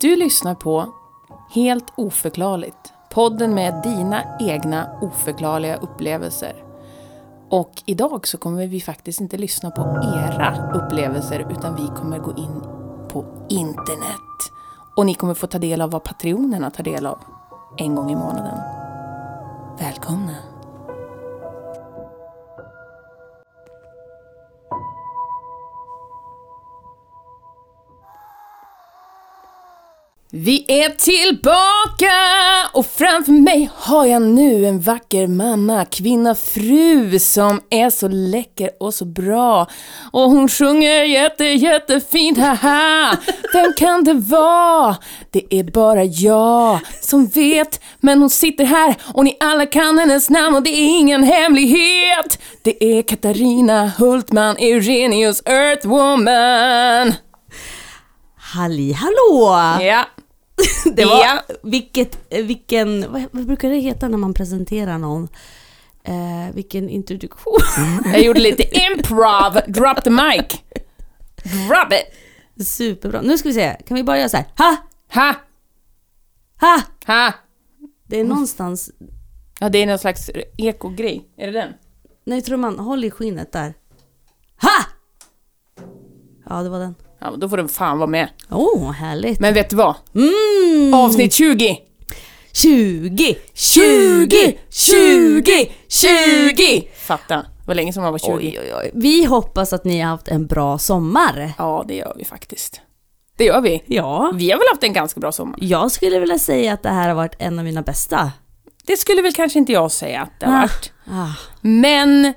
Du lyssnar på Helt oförklarligt. Podden med dina egna oförklarliga upplevelser. Och idag så kommer vi faktiskt inte lyssna på era upplevelser utan vi kommer gå in på internet. Och ni kommer få ta del av vad patronerna tar del av en gång i månaden. Välkomna! Vi är tillbaka och framför mig har jag nu en vacker mamma, kvinna, fru som är så läcker och så bra. Och hon sjunger jätte, jättefint, haha. Vem kan det vara? Det är bara jag som vet, men hon sitter här och ni alla kan hennes namn och det är ingen hemlighet. Det är Katarina Hultman, Irenius Earthwoman. Halli hallå! Ja. Det var, Ja. vilket, vilken, vad, vad brukar det heta när man presenterar någon? Eh, vilken introduktion. Jag gjorde lite improv, drop the mic. Drop it. Superbra. Nu ska vi se, kan vi bara göra så här? Ha! Ha, Ha! ha. Det är någonstans, Ja, det är någon slags ekogrej. Är det den? nej tror man, håll i skinnet där. Ha! Ja, det var den. Ja, då får den fan vara med. Åh, oh, härligt. Men vet du vad? Mm. Avsnitt 20! 20! 20! 20! 20! Fatta. Det var länge som man var 20. Oj, oj, oj. Vi hoppas att ni har haft en bra sommar. Ja, det gör vi faktiskt. Det gör vi. Ja. Vi har väl haft en ganska bra sommar. Jag skulle vilja säga att det här har varit en av mina bästa. Det skulle väl kanske inte jag säga att det har Ah. varit. Ah. Men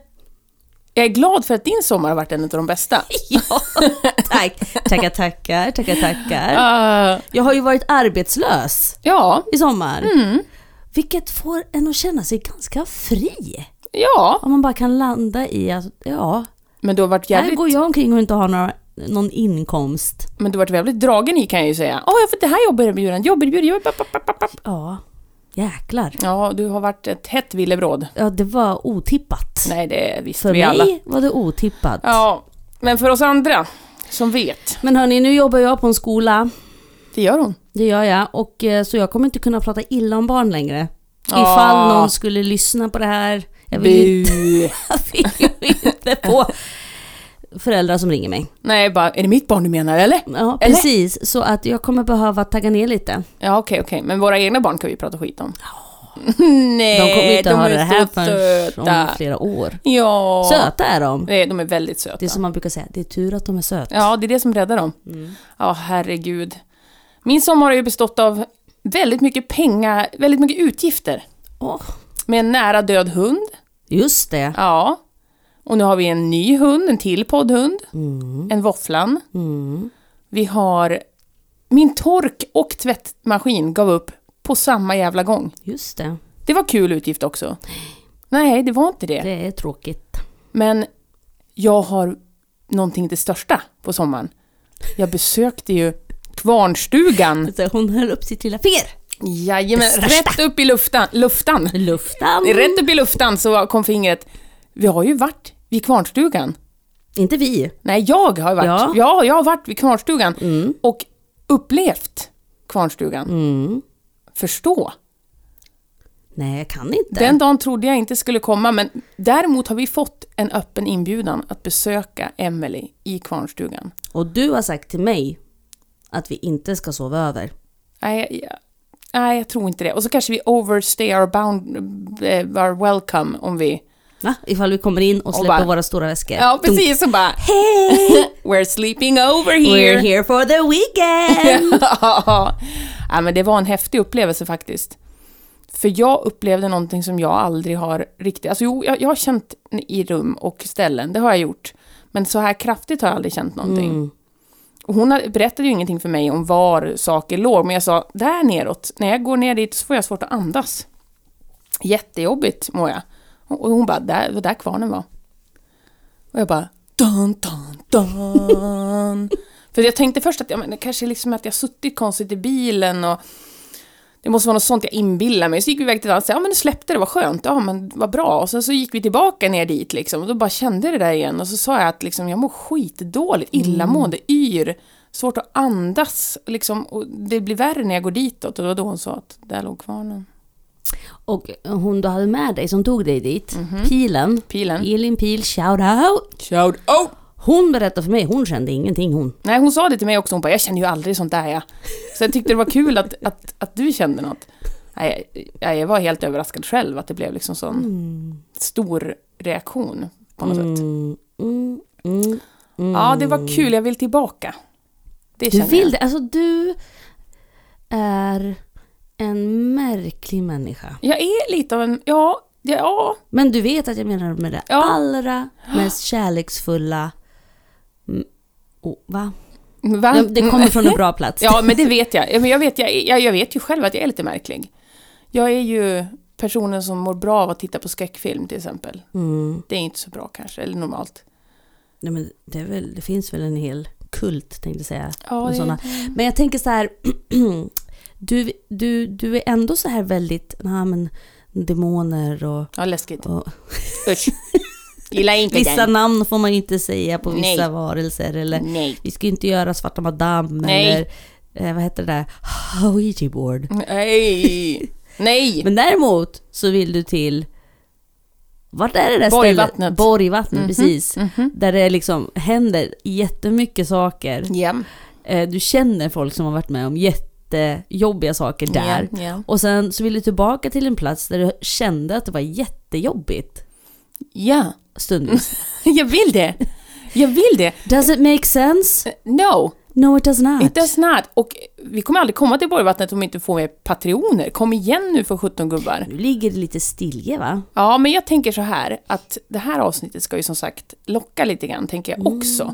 jag är glad för att din sommar har varit en av de bästa. Ja, tack. Tackar, tackar, tackar, tackar. Ah, Jag har ju varit arbetslös ja, i sommar. mm. Vilket får en att känna sig ganska fri. ja. Om man bara kan landa i att, ja, Men du har varit här jävligt, går jag omkring och inte har några, någon inkomst. men du har varit jävligt dragen i kan jag ju säga. Åh, jag har fått det här jobberbjudandet, jobberbjudandet, jobb. Ja, jäklar. Ja, du har varit ett hett villebråd. Ja, det var otippat. Nej, det visste För vi mig alla. var det otippat. Ja, men för oss andra som vet, Men hörni, nu jobbar jag på en skola. det gör hon. Det gör jag. Och, eh, så jag kommer inte kunna prata illa om barn längre. Ah. Ifall någon skulle lyssna på det här. Jag vill, Bu. jag vill inte få föräldrar som ringer mig. Nej, bara, är det mitt barn du menar eller? Ja, Eller? precis. Så att jag kommer behöva tagga ner lite. Ja, okej, okej. Men våra egna barn kan vi prata skit om. Nej, De kommer inte de höra är det här förrän om flera år. Ja. Söta är de. Nej, de är väldigt söta. Det är som man brukar säga, det är tur att de är söta. Ja, det är det som räddar dem. Mm. Ja, herregud. Min sommar har ju bestått av väldigt mycket pengar, väldigt mycket utgifter. Åh, Med en nära död hund. just det. Ja. Och nu har vi en ny hund, en till poddhund. Mm. En våfflan. Mm. Vi har... Min tork och tvättmaskin gav upp på samma jävla gång. Just det. Det var kul utgift också. Nej, det var inte det. Det är tråkigt. Men jag har någonting det största på sommaren. Jag besökte ju Kvarnstugan. Hon höll upp sitt lilla finger. Jajamän, rätt upp i luftan. luftan. Luften. Rätt upp i luftan så kom fingret. Vi har ju varit vid Kvarnstugan. Inte vi. Nej, jag har varit. Ja, Ja. jag har varit vid Kvarnstugan Mm. och upplevt Kvarnstugan. Mm. Förstå. Nej, jag kan inte. Den dagen trodde jag inte skulle komma, men däremot har vi fått en öppen inbjudan att besöka Emily i Kvarnstugan. Och du har sagt till mig att vi inte ska sova över. Nej, jag, nej, jag tror inte det. Och så kanske vi overstay our, bound, eh, our welcome om vi... Va? Ifall vi kommer in och släpper bara- våra stora väskor. Ja, precis. Så bara... Hej! We're sleeping over We're here. here for the weekend! ja, men det var en häftig upplevelse faktiskt. För jag upplevde någonting som jag aldrig har riktigt... Alltså jo, jag, jag har känt i rum och ställen, det har jag gjort. Men så här kraftigt har jag aldrig känt någonting. Mm. Och hon berättade ju ingenting för mig om var saker låg, men jag sa, där neråt, när jag går ner dit så får jag svårt att andas. Jättejobbigt mår jag. Och hon bara, där, det var där kvarnen var. Och jag bara, dun, dun, dun. För jag tänkte först att ja, men det kanske är liksom att jag suttit konstigt i bilen och det måste vara något sånt jag inbillar mig. Så gick vi iväg till ställe. Ja, men det släppte det, var skönt. Ja, men vad bra. Och sen så gick vi tillbaka ner dit liksom. Och då bara kände jag det där igen. Och så sa jag att liksom, jag mår skitdåligt, illamående, yr. svårt att andas. Liksom, och det blir värre när jag går ditåt. Och det var då hon sa att där låg kvarnen. Och hon du hade med dig som tog dig dit, Mhm. Pilen, Pilen. Elin Pil, shout out! Shout out! Hon berättade för mig, hon kände ingenting hon. Nej, hon sa det till mig också. Hon bara, jag känner ju aldrig sånt där. Ja. Så jag tyckte det var kul att, att, att du kände något. Nej, jag, jag var helt överraskad själv att det blev liksom sån Mm. stor reaktion på något sätt. Mm, mm, mm, mm. Ja, det var kul. Jag vill tillbaka. Det Du vill jag. det? Alltså du är en märklig människa. Jag är lite av en... Ja, ja. Men du vet att jag menar med det Ja. allra mest kärleksfulla... Mm, oh, va? Va? Det kommer från en bra plats. Ja, men det vet jag. Men Jag vet, jag, jag, jag vet ju själv att jag är lite märklig. Jag är ju personen som mår bra av att titta på skräckfilm till exempel. Mm. Det är inte så bra kanske, eller normalt. Nej, men det, väl, det finns väl en hel kult tänkte jag säga. Ja, det- såna. Men jag tänker så här. du, du, du är ändå så här väldigt, nej men demoner och, Ja, läskigt. och Usch. Gillar inte vissa den. namn får man inte säga på vissa Nej. varelser eller Nej. vi ska inte göra svarta madame Nej. eller eh, vad heter det där, Ouija board. Nej. Nej. Men däremot så vill du till vart är det där Borgvattnet. stället? Borgvattnet, Mhm, precis. mhm. Där det liksom händer jättemycket saker. Ja. Eh, Du känner folk som har varit med om jättejobbiga saker där. Ja, ja. Och sen så vill du tillbaka till en plats där du kände att det var jättejobbigt ja. stundvis. Jag vill det. Jag vill det. Does it make sense? No, No it does not. it does not. Och vi kommer aldrig komma till Borgvattnet om vi inte får med patroner. Kom igen nu för 17 gubbar. Nu ligger det lite stilje va? Ja, men jag tänker så här att det här avsnittet ska ju som sagt locka lite grann, tänker jag också.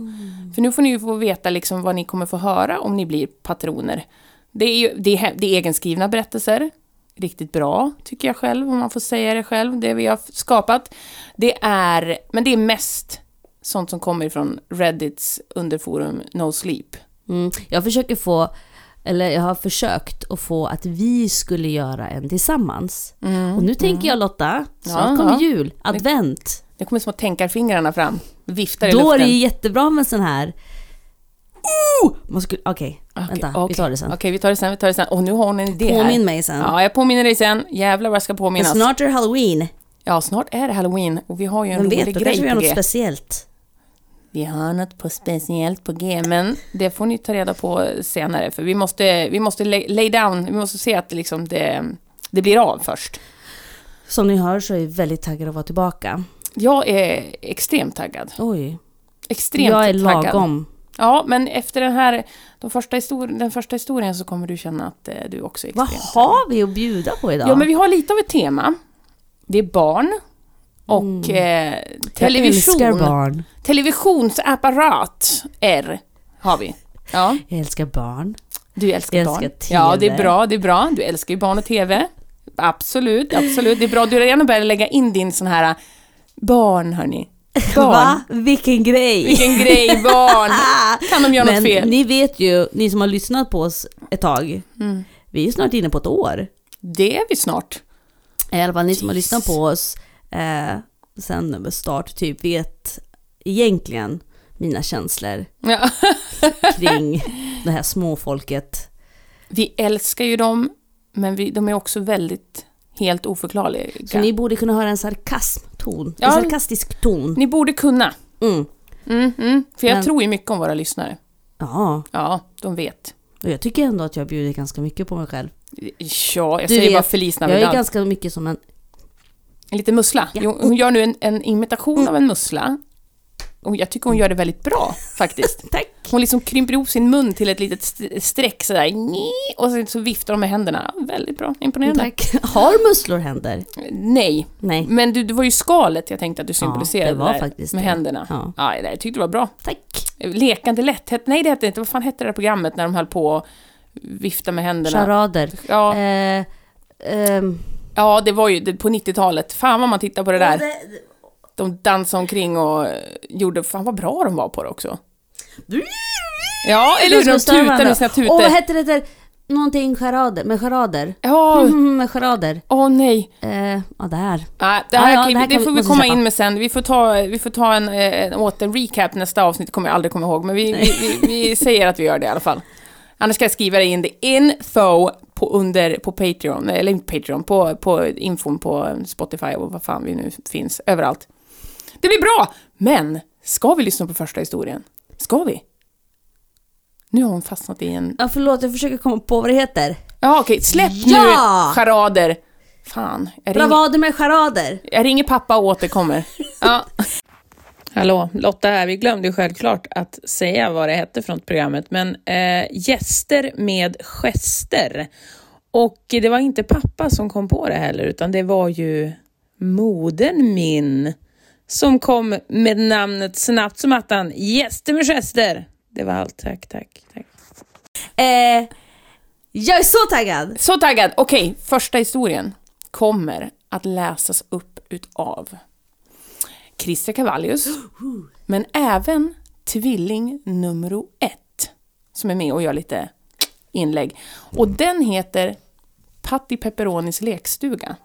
För nu får ni ju få veta liksom vad ni kommer få höra om ni blir patroner. Det är ju det är, det är egenskrivna berättelser. Riktigt bra, tycker jag själv, om man får säga det själv, det vi har skapat. Det är, men det är mest sånt som kommer från Reddits underforum No Sleep. Mm. Jag försöker få, eller jag har försökt att få att vi skulle göra en tillsammans. Och nu tänker jag Lotta, snart Mm. Ja, kommer ja. jul, advent. Det kommer små tänkarfingrarna fram, viftar i Då är luften. det ju jättebra med sån här... Oh! Skulle, Okej, vänta, okej. vi tar det sen. Okej, vi tar det sen, vi tar det sen. Och nu har hon en idé här. Påminn mig sen. Ja, jag påminner dig sen. Jävlar vad jag ska Men påminnas. snart är det halloween. Ja, snart är det halloween och vi har ju en Vem rolig vet, grej kanske vi har på något G. speciellt. Vi har något på speciellt på G, men det får ni ta reda på senare. För vi måste, vi måste lay, down, vi måste se att det, liksom det, det blir av först. Som ni hör så är jag väldigt taggad att vara tillbaka. Jag är extremt taggad. Oj. Extremt jag är taggad. Ja, men efter den här de första den första historien så kommer du känna att eh, du också är Vad extremt taggad. har vi att bjuda på idag? Ja, men vi har lite av ett tema. Det är barn och eh, television. Jag älskar barn. Televisionsapparat R har vi. Ja, Jag älskar barn. du älskar Jag barn. älskar Ja, det är bra, det är bra. Du älskar ju barn och TV. Absolut, absolut. Det är bra. Du har redan börjat lägga in din sån här barn, hörni. Barn. Va? Vilken grej! Vilken grej, barn! Kan de göra Men något fel? ni vet ju, ni som har lyssnat på oss ett tag, Mm. vi är ju snart inne på ett år. Det är vi snart. I alla fall ni som har lyssnat på oss eh, sen start typ vet egentligen mina känslor Ja. kring det här småfolket. Vi älskar ju dem, men vi, de är också väldigt helt oförklarliga. Så ni borde kunna höra en sarkasmton, Ja. en sarkastisk ton. Ni borde kunna. Mm. Mm, mm. För jag Men- tror ju mycket om våra lyssnare. Ja, Ja, de vet. och jag tycker ändå att jag bjuder ganska mycket på mig själv. Ja, jag Du säger vet, bara Feliz Jag är Navidad. ganska mycket som en... En liten mussla. Ja. Hon gör nu en, en imitation av en mussla. Och jag tycker hon gör det väldigt bra, faktiskt. Tack! Hon liksom krymper ihop sin mun till ett litet st- streck sådär. Och sen så viftar de med händerna. Ja, Väldigt bra, imponerande. Tack. Har musslor händer? Nej, Nej. men du, det var ju skalet jag tänkte att du symboliserade det var där faktiskt med det. händerna. Ja. Ja, jag tyckte det var bra. Tack! Lekande lätt, het- nej det hette inte, vad fan hette det där programmet när de höll på att vifta med händerna? Charader. Ja, Eh, ehm, ja, det var ju på 90-talet. Fan vad man tittar på det där. det- De dansade omkring och eh, gjorde, fan vad bra de var på det också. Ja, eller hur? De tutade med sina Åh, vad tutor. hette det där? någonting charader, med charader. Ja, Mm, med charader. åh nej. Eh, ja, det här. Nej, det, här, Ja, ja, kan- det här det vi- får vi måste komma in med sen. Vi får ta, vi får ta en, eh, en åter-recap nästa avsnitt, kommer jag aldrig komma ihåg. Men vi, vi, vi, vi säger att vi gör det i alla fall. Annars ska jag skriva in det info på, under, på Patreon, eller inte Patreon, på, på infon på Spotify och vad fan vi nu finns, överallt. Det blir bra! Men, ska vi lyssna på första historien? Ska vi? Nu har hon fastnat i en... Ja, förlåt, jag försöker komma på vad det heter. Ja, okej, släpp Ja! nu charader! Fan, Bravader med charader. jag ringer pappa och återkommer. Ja. Hallå, Lotta här. Vi glömde ju självklart att säga vad det hette från programmet, men eh, gäster med gester. Och det var inte pappa som kom på det heller, utan det var ju modern min som kom med namnet snabbt som attan. Gäster med gester. Det var allt. Tack, tack, tack. Eh, jag är så taggad! Så taggad! Okej, första historien kommer att läsas upp utav Christer Cavallius, men även tvilling nummer ett, som är med och gör lite inlägg. Och den heter Patti Pepperonis lekstuga.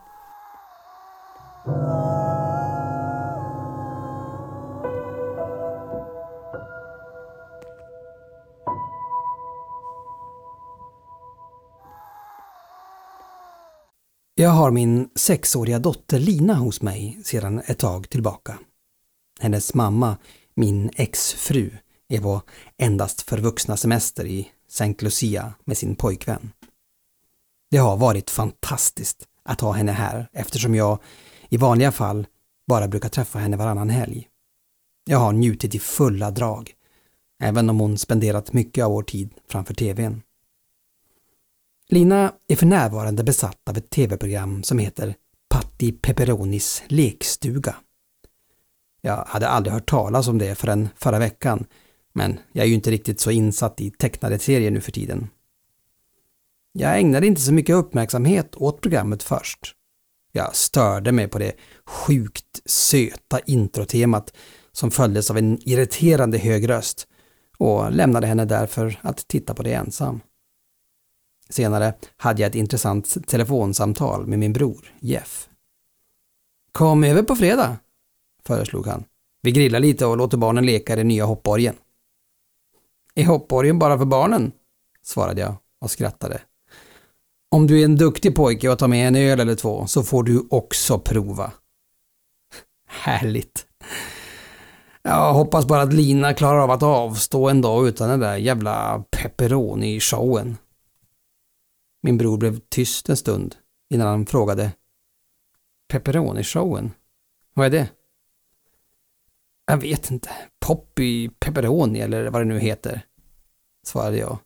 Jag har min sexåriga dotter Lina hos mig sedan ett tag tillbaka. Hennes mamma, min exfru, är på endast för vuxna semester i St. Lucia med sin pojkvän. Det har varit fantastiskt att ha henne här eftersom jag i vanliga fall bara brukar träffa henne varannan helg. Jag har njutit i fulla drag, även om hon spenderat mycket av vår tid framför TVn. Lina är för närvarande besatt av ett tv-program som heter Patti Pepperonis lekstuga. Jag hade aldrig hört talas om det förrän förra veckan, men jag är ju inte riktigt så insatt i tecknade serier nu för tiden. Jag ägnade inte så mycket uppmärksamhet åt programmet först. Jag störde mig på det sjukt söta introtemat som följdes av en irriterande hög röst och lämnade henne därför att titta på det ensam. Senare hade jag ett intressant telefonsamtal med min bror, Jeff. Kom över på fredag, föreslog han. Vi grillar lite och låter barnen leka i den nya hoppborgen. Är hoppborgen bara för barnen? svarade jag och skrattade. Om du är en duktig pojke och tar med en öl eller två så får du också prova. Härligt. Jag hoppas bara att Lina klarar av att avstå en dag utan den där jävla pepperoni-showen. Min bror blev tyst en stund innan han frågade Pepperoni-showen? Vad är det? Jag vet inte. Poppy Pepperoni eller vad det nu heter. Svarade jag.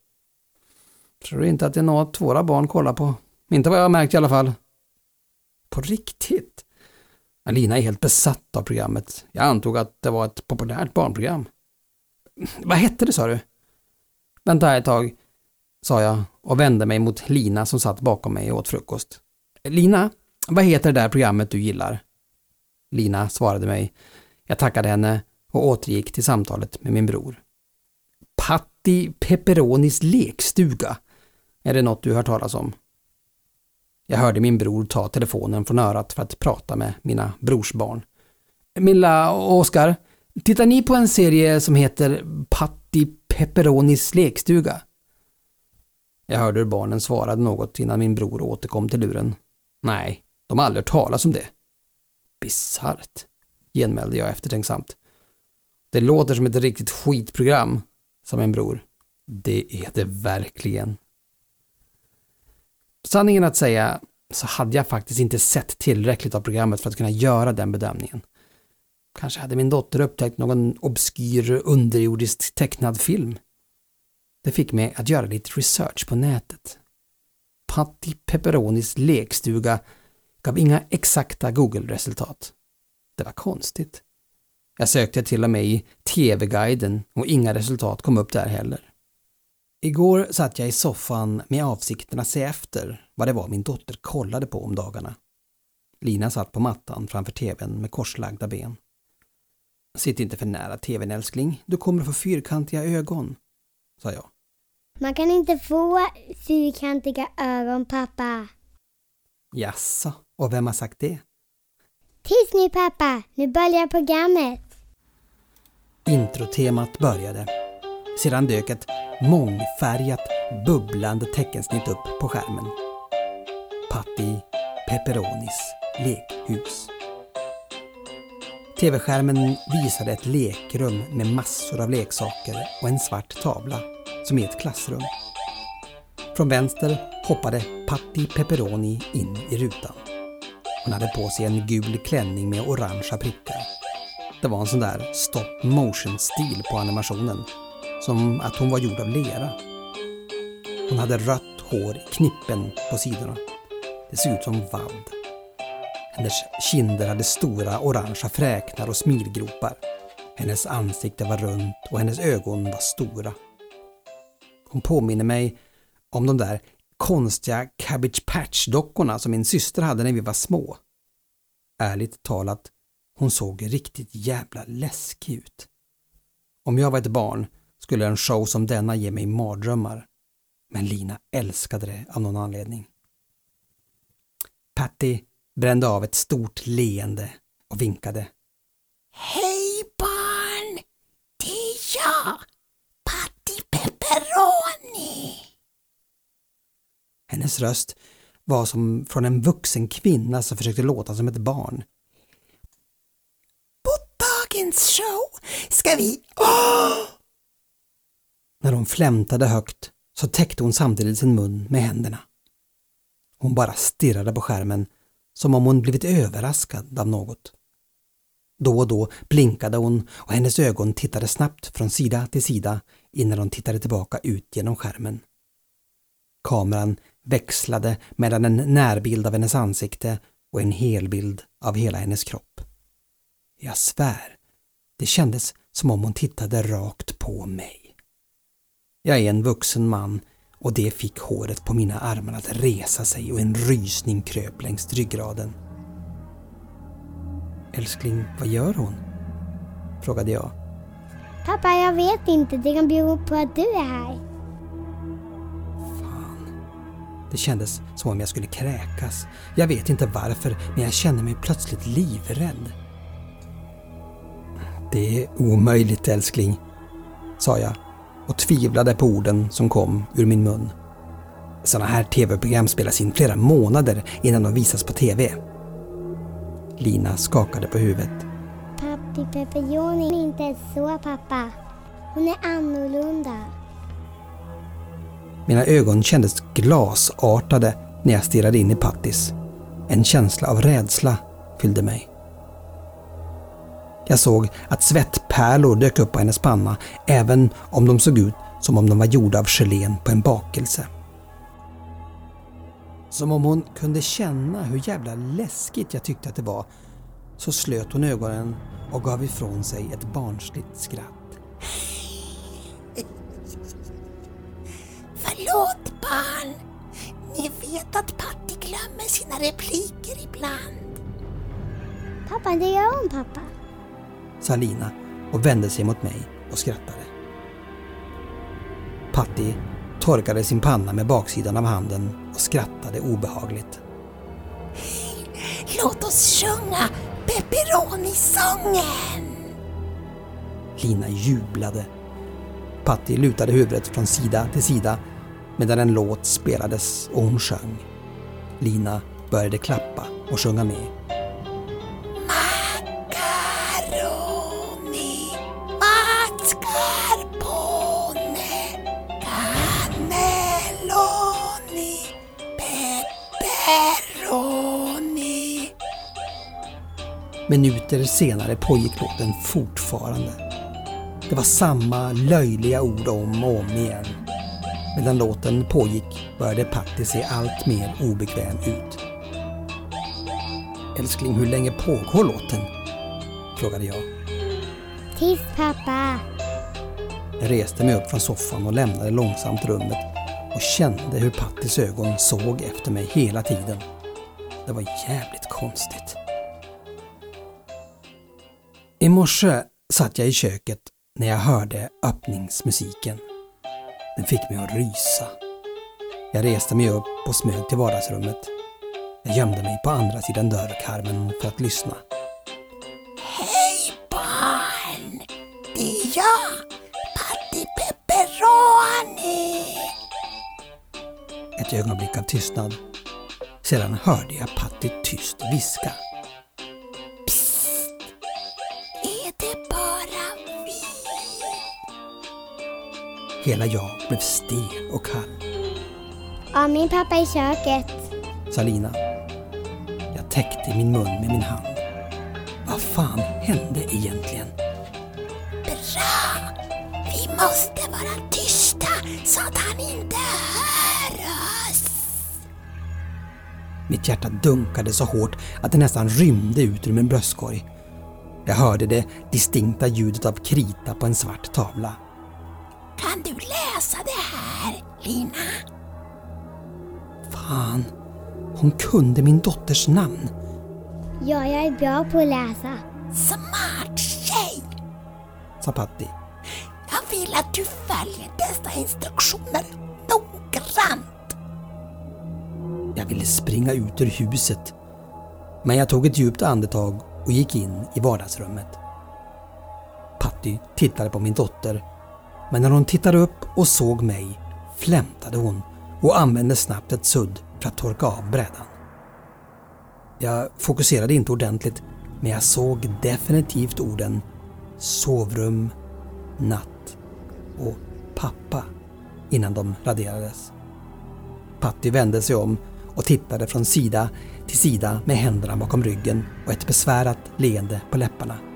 Tror inte att det är något våra barn kollar på. Inte vad jag har märkt i alla fall. På riktigt? Alina är helt besatt av programmet. Jag antog att det var ett populärt barnprogram. Vad hette det sa du? Vänta ett tag, sa jag och vände mig mot Lina som satt bakom mig och åt frukost. Lina, vad heter det där programmet du gillar? Lina svarade mig. Jag tackade henne och återgick till samtalet med min bror. Patti Pepperonis lekstuga. Är det något du hört talas om? Jag hörde min bror ta telefonen från örat för att prata med mina brorsbarn. Milla och Oskar, tittar ni på en serie som heter Patti Pepperonis lekstuga? Jag hörde hur barnen svarade något innan min bror återkom till luren. Nej, de har aldrig hört talas om det. Bisarrt, genmälde jag eftertänksamt. Det låter som ett riktigt skitprogram, sa min bror. Det är det verkligen. Sanningen att säga så hade jag faktiskt inte sett tillräckligt av programmet för att kunna göra den bedömningen. Kanske hade min dotter upptäckt någon obskyr underjordiskt tecknad film. Det fick mig att göra lite research på nätet. Patti Pepperonis lekstuga gav inga exakta Google-resultat. Det var konstigt. Jag sökte till och med i TV-guiden och inga resultat kom upp där heller. Igår satt jag i soffan med avsikten att se efter vad det var min dotter kollade på om dagarna. Lina satt på mattan framför TVn med korslagda ben. Sitt inte för nära TVn älskling, du kommer att få fyrkantiga ögon, sa jag. Man kan inte få fyrkantiga ögon, pappa. Jaså, och vem har sagt det? Tyst nu, pappa. Nu börjar programmet. Introtemat började. Sedan dök ett mångfärgat, bubblande teckensnitt upp på skärmen. Patti Pepperonis lekhus. TV-skärmen visade ett lekrum med massor av leksaker och en svart tavla, som i ett klassrum. Från vänster hoppade Patti Pepperoni in i rutan. Hon hade på sig en gul klänning med orangea prickar. Det var en sån där stop motion-stil på animationen. Som att hon var gjord av lera. Hon hade rött hår i knippen på sidorna. Det såg ut som vadd. Hennes kinder hade stora orangea fräknar och smilgropar. Hennes ansikte var runt och hennes ögon var stora. Hon påminner mig om de där konstiga Cabbage Patch-dockorna som min syster hade när vi var små. Ärligt talat, hon såg riktigt jävla läskig ut. Om jag var ett barn skulle en show som denna ge mig mardrömmar. Men Lina älskade det av någon anledning. Patty brände av ett stort leende och vinkade. Hej barn! Det är jag, Patti Pepperoni. Hennes röst var som från en vuxen kvinna som försökte låta som ett barn. På dagens show ska vi... Åh! När hon flämtade högt så täckte hon samtidigt sin mun med händerna. Hon bara stirrade på skärmen som om hon blivit överraskad av något. Då och då blinkade hon och hennes ögon tittade snabbt från sida till sida innan hon tittade tillbaka ut genom skärmen. Kameran växlade mellan en närbild av hennes ansikte och en helbild av hela hennes kropp. Jag svär, det kändes som om hon tittade rakt på mig. Jag är en vuxen man och det fick håret på mina armar att resa sig och en rysning kröp längs ryggraden. Älskling, vad gör hon? Frågade jag. Pappa, jag vet inte. Det kan bero på att du är här. Fan. Det kändes som om jag skulle kräkas. Jag vet inte varför, men jag känner mig plötsligt livrädd. Det är omöjligt älskling, sa jag och tvivlade på orden som kom ur min mun. Sådana här tv-program spelas in flera månader innan de visas på tv. Lina skakade på huvudet. Pappi Pepperoni är inte så, pappa. Hon är annorlunda. Mina ögon kändes glasartade när jag stirrade in i Pattis. En känsla av rädsla fyllde mig. Jag såg att svettpärlor dök upp på hennes panna även om de såg ut som om de var gjorda av gelén på en bakelse. Som om hon kunde känna hur jävla läskigt jag tyckte att det var så slöt hon ögonen och gav ifrån sig ett barnsligt skratt. Förlåt barn. Ni vet att Patti glömmer sina repliker ibland. Pappa, det gör hon, pappa. Sa Lina och vände sig mot mig och skrattade. Patti torkade sin panna med baksidan av handen och skrattade obehagligt. Låt oss sjunga Pepperoni-sången. Lina jublade. Patti lutade huvudet från sida till sida medan en låt spelades och hon sjöng. Lina började klappa och sjunga med. Minuter senare pågick låten fortfarande. Det var samma löjliga ord om och om igen. Medan låten pågick började Patti se allt mer obekväm ut. Älskling, hur länge pågår låten? Frågade jag. Tyst, pappa. Jag reste mig upp från soffan och lämnade långsamt rummet och kände hur Pattis ögon såg efter mig hela tiden. Det var jävligt konstigt. I morse satt jag i köket när jag hörde öppningsmusiken. Den fick mig att rysa. Jag reste mig upp och smög till vardagsrummet. Jag gömde mig på andra sidan dörrkarmen för att lyssna. Hej barn! Det är jag, Patti Pepperoni! Ett ögonblick av tystnad. Sedan hörde jag Patti tyst viska. Hela jag blev stel och kall. Ja, min pappa i köket. sa Lina. Jag täckte min mun med min hand. Vad fan hände egentligen? Bra! Vi måste vara tysta så att han inte hör oss. Mitt hjärta dunkade så hårt att det nästan rymde ut ur min bröstkorg. Jag hörde det distinkta ljudet av krita på en svart tavla. Kan du läsa det här, Lina? Fan, hon kunde min dotters namn. Ja, jag är bra på att läsa. Smart tjej! sa Patti. Jag vill att du följer dessa instruktioner noggrant. Jag ville springa ut ur huset. Men jag tog ett djupt andetag och gick in i vardagsrummet. Patti tittade på min dotter. Men när hon tittade upp och såg mig flämtade hon och använde snabbt ett sudd för att torka av brädan. Jag fokuserade inte ordentligt men jag såg definitivt orden sovrum, natt och pappa innan de raderades. Patti vände sig om och tittade från sida till sida med händerna bakom ryggen och ett besvärat leende på läpparna.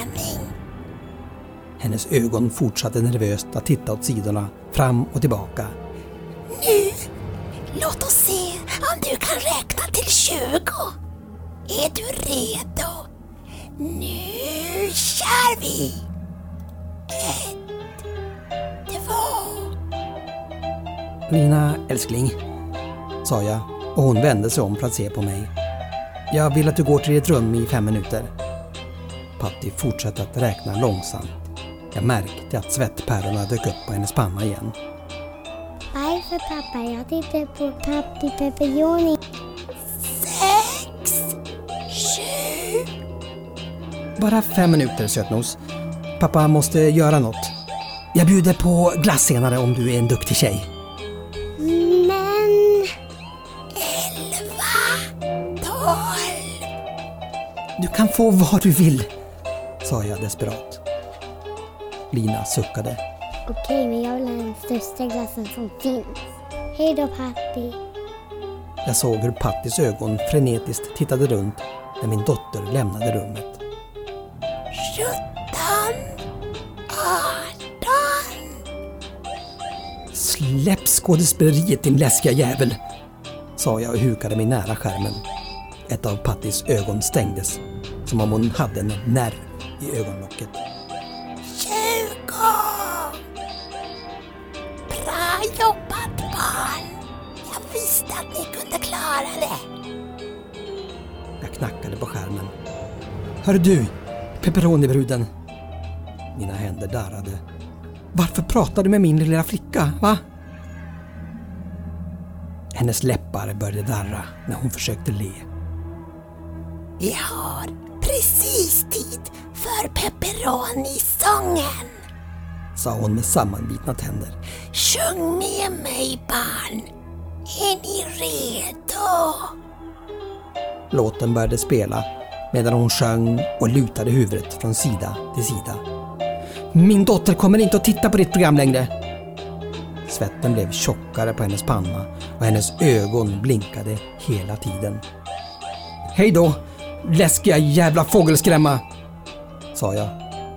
Mening. Hennes ögon fortsatte nervöst att titta åt sidorna, fram och tillbaka. Nu, låt oss se om du kan räkna till 20. Är du redo? Nu kör vi! Ett, två, Lina älskling, sa jag och hon vände sig om för att se på mig. Jag vill att du går till ditt rum i fem minuter. Patti fortsatte att räkna långsamt. Jag märkte att svettpärlorna dök upp på hennes panna igen. Varför pappa? Jag tittar på Patti Pepperoni. sex, sju. Bara fem minuter sötnos. Pappa måste göra något. Jag bjuder på glass senare om du är en duktig tjej. Men... Tolv. Du kan få vad du vill, sa jag desperat. Lina suckade. Okej, men jag vill ha den största glassen som finns. Hej då Patti. Jag såg hur Pattis ögon frenetiskt tittade runt när min dotter lämnade rummet. Sjutton, arton. Släpp skådespeleriet din läskiga jävel, sa jag och hukade mig nära skärmen. Ett av Pattis ögon stängdes, som om hon hade en nerv i ögonlocket. Tjugo! Bra jobbat barn! Jag visste att ni kunde klara det. Jag knackade på skärmen. Hör du, pepperonibruden. Mina händer darrade. Varför pratar du med min lilla flicka, va? Hennes läppar började darra när hon försökte le. Vi har precis tid för pepperoni-sången. Sa hon med sammanbitna tänder. Sjung med mig barn. Är ni redo? Låten började spela medan hon sjöng och lutade huvudet från sida till sida. Min dotter kommer inte att titta på ditt program längre. Svetten blev tjockare på hennes panna och hennes ögon blinkade hela tiden. Hej då, läskiga jävla fågelskrämma! Sa jag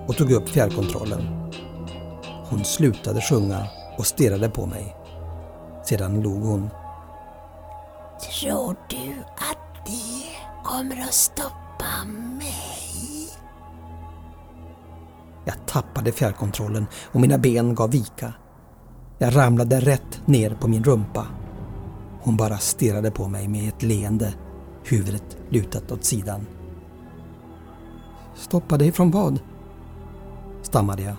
och tog upp fjärrkontrollen. Hon slutade sjunga och stirrade på mig. Sedan log hon. Tror du att det kommer att stoppa mig? Jag tappade fjärrkontrollen och mina ben gav vika. Jag ramlade rätt ner på min rumpa. Hon bara stirrade på mig med ett leende, huvudet lutat åt sidan. Stoppa dig från vad? stammade jag.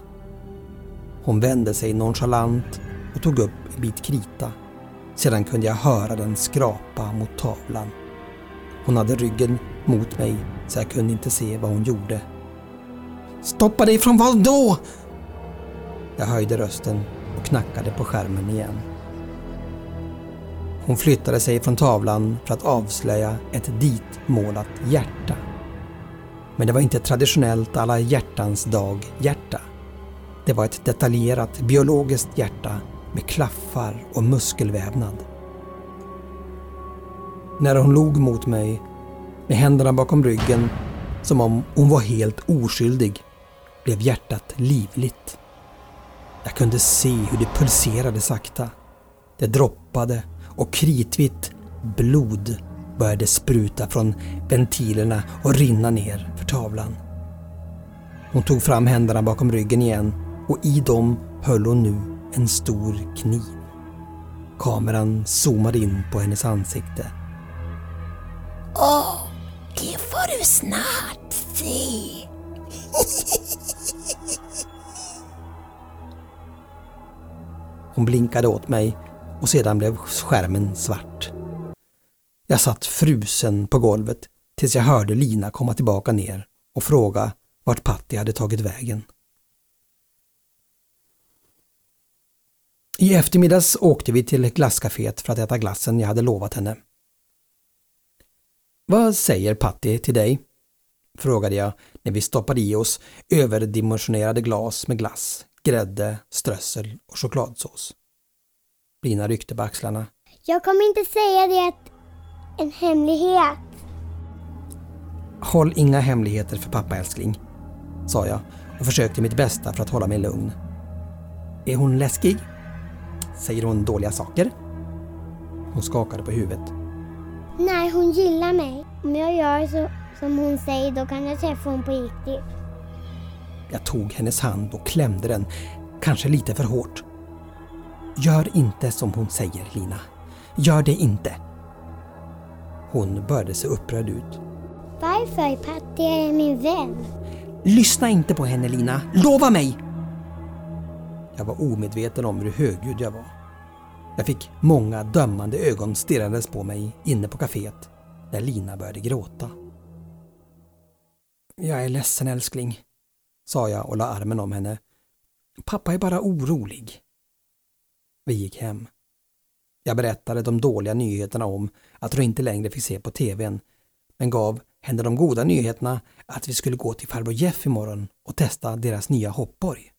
Hon vände sig nonchalant och tog upp en bit krita. Sedan kunde jag höra den skrapa mot tavlan. Hon hade ryggen mot mig så jag kunde inte se vad hon gjorde. Stoppa dig från vad då? Jag höjde rösten och knackade på skärmen igen. Hon flyttade sig från tavlan för att avslöja ett ditmålat hjärta. Men det var inte ett traditionellt alla hjärtans dag-hjärta. Det var ett detaljerat biologiskt hjärta med klaffar och muskelvävnad. När hon log mot mig med händerna bakom ryggen som om hon var helt oskyldig blev hjärtat livligt. Jag kunde se hur det pulserade sakta. Det droppade och kritvitt blod började spruta från ventilerna och rinna ner för tavlan. Hon tog fram händerna bakom ryggen igen och i dem höll hon nu en stor kniv. Kameran zoomade in på hennes ansikte. Åh, det får du snart se. Hon blinkade åt mig och sedan blev skärmen svart. Jag satt frusen på golvet tills jag hörde Lina komma tillbaka ner och fråga vart Patti hade tagit vägen. I eftermiddags åkte vi till glasscaféet för att äta glassen jag hade lovat henne. Vad säger Patti till dig? frågade jag när vi stoppade i oss överdimensionerade glas med glass, grädde, strössel och chokladsås. Lina ryckte på axlarna. Jag kommer inte säga det att en hemlighet. Håll inga hemligheter för pappa älskling, sa jag och försökte mitt bästa för att hålla mig lugn. Är hon läskig? Säger hon dåliga saker? Hon skakade på huvudet. Nej, hon gillar mig. Om jag gör så som hon säger då kan jag träffa hon på riktigt. Jag tog hennes hand och klämde den, kanske lite för hårt. Gör inte som hon säger, Lina. Gör det inte. Hon började se upprörd ut. Varför? Patti är min vän. Lyssna inte på henne, Lina. Lova mig! Jag var omedveten om hur högljudd jag var. Jag fick många dömande ögon stirrandes på mig inne på kaféet när Lina började gråta. Jag är ledsen älskling, sa jag och la armen om henne. Pappa är bara orolig. Vi gick hem. Jag berättade de dåliga nyheterna om att hon inte längre fick se på TVn, men gav henne de goda nyheterna att vi skulle gå till farbror Jeff imorgon och testa deras nya hoppborg.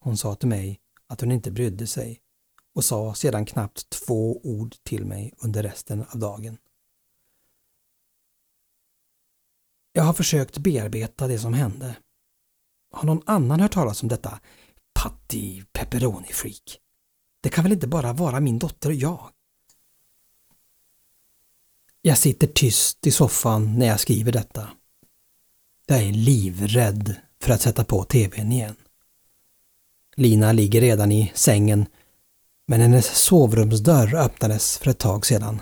Hon sa till mig att hon inte brydde sig och sa sedan knappt två ord till mig under resten av dagen. Jag har försökt bearbeta det som hände. Har någon annan hört talas om detta Patti Pepperoni Freak? Det kan väl inte bara vara min dotter och jag? Jag sitter tyst i soffan när jag skriver detta. Jag är livrädd för att sätta på TVn igen. Lina ligger redan i sängen men hennes sovrumsdörr öppnades för ett tag sedan.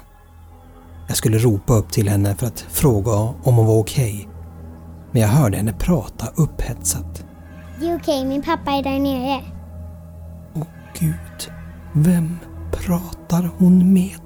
Jag skulle ropa upp till henne för att fråga om hon var okej. Okay. Men jag hörde henne prata upphetsat. Det är okej, min pappa är där nere. Åh gud, vem pratar hon med?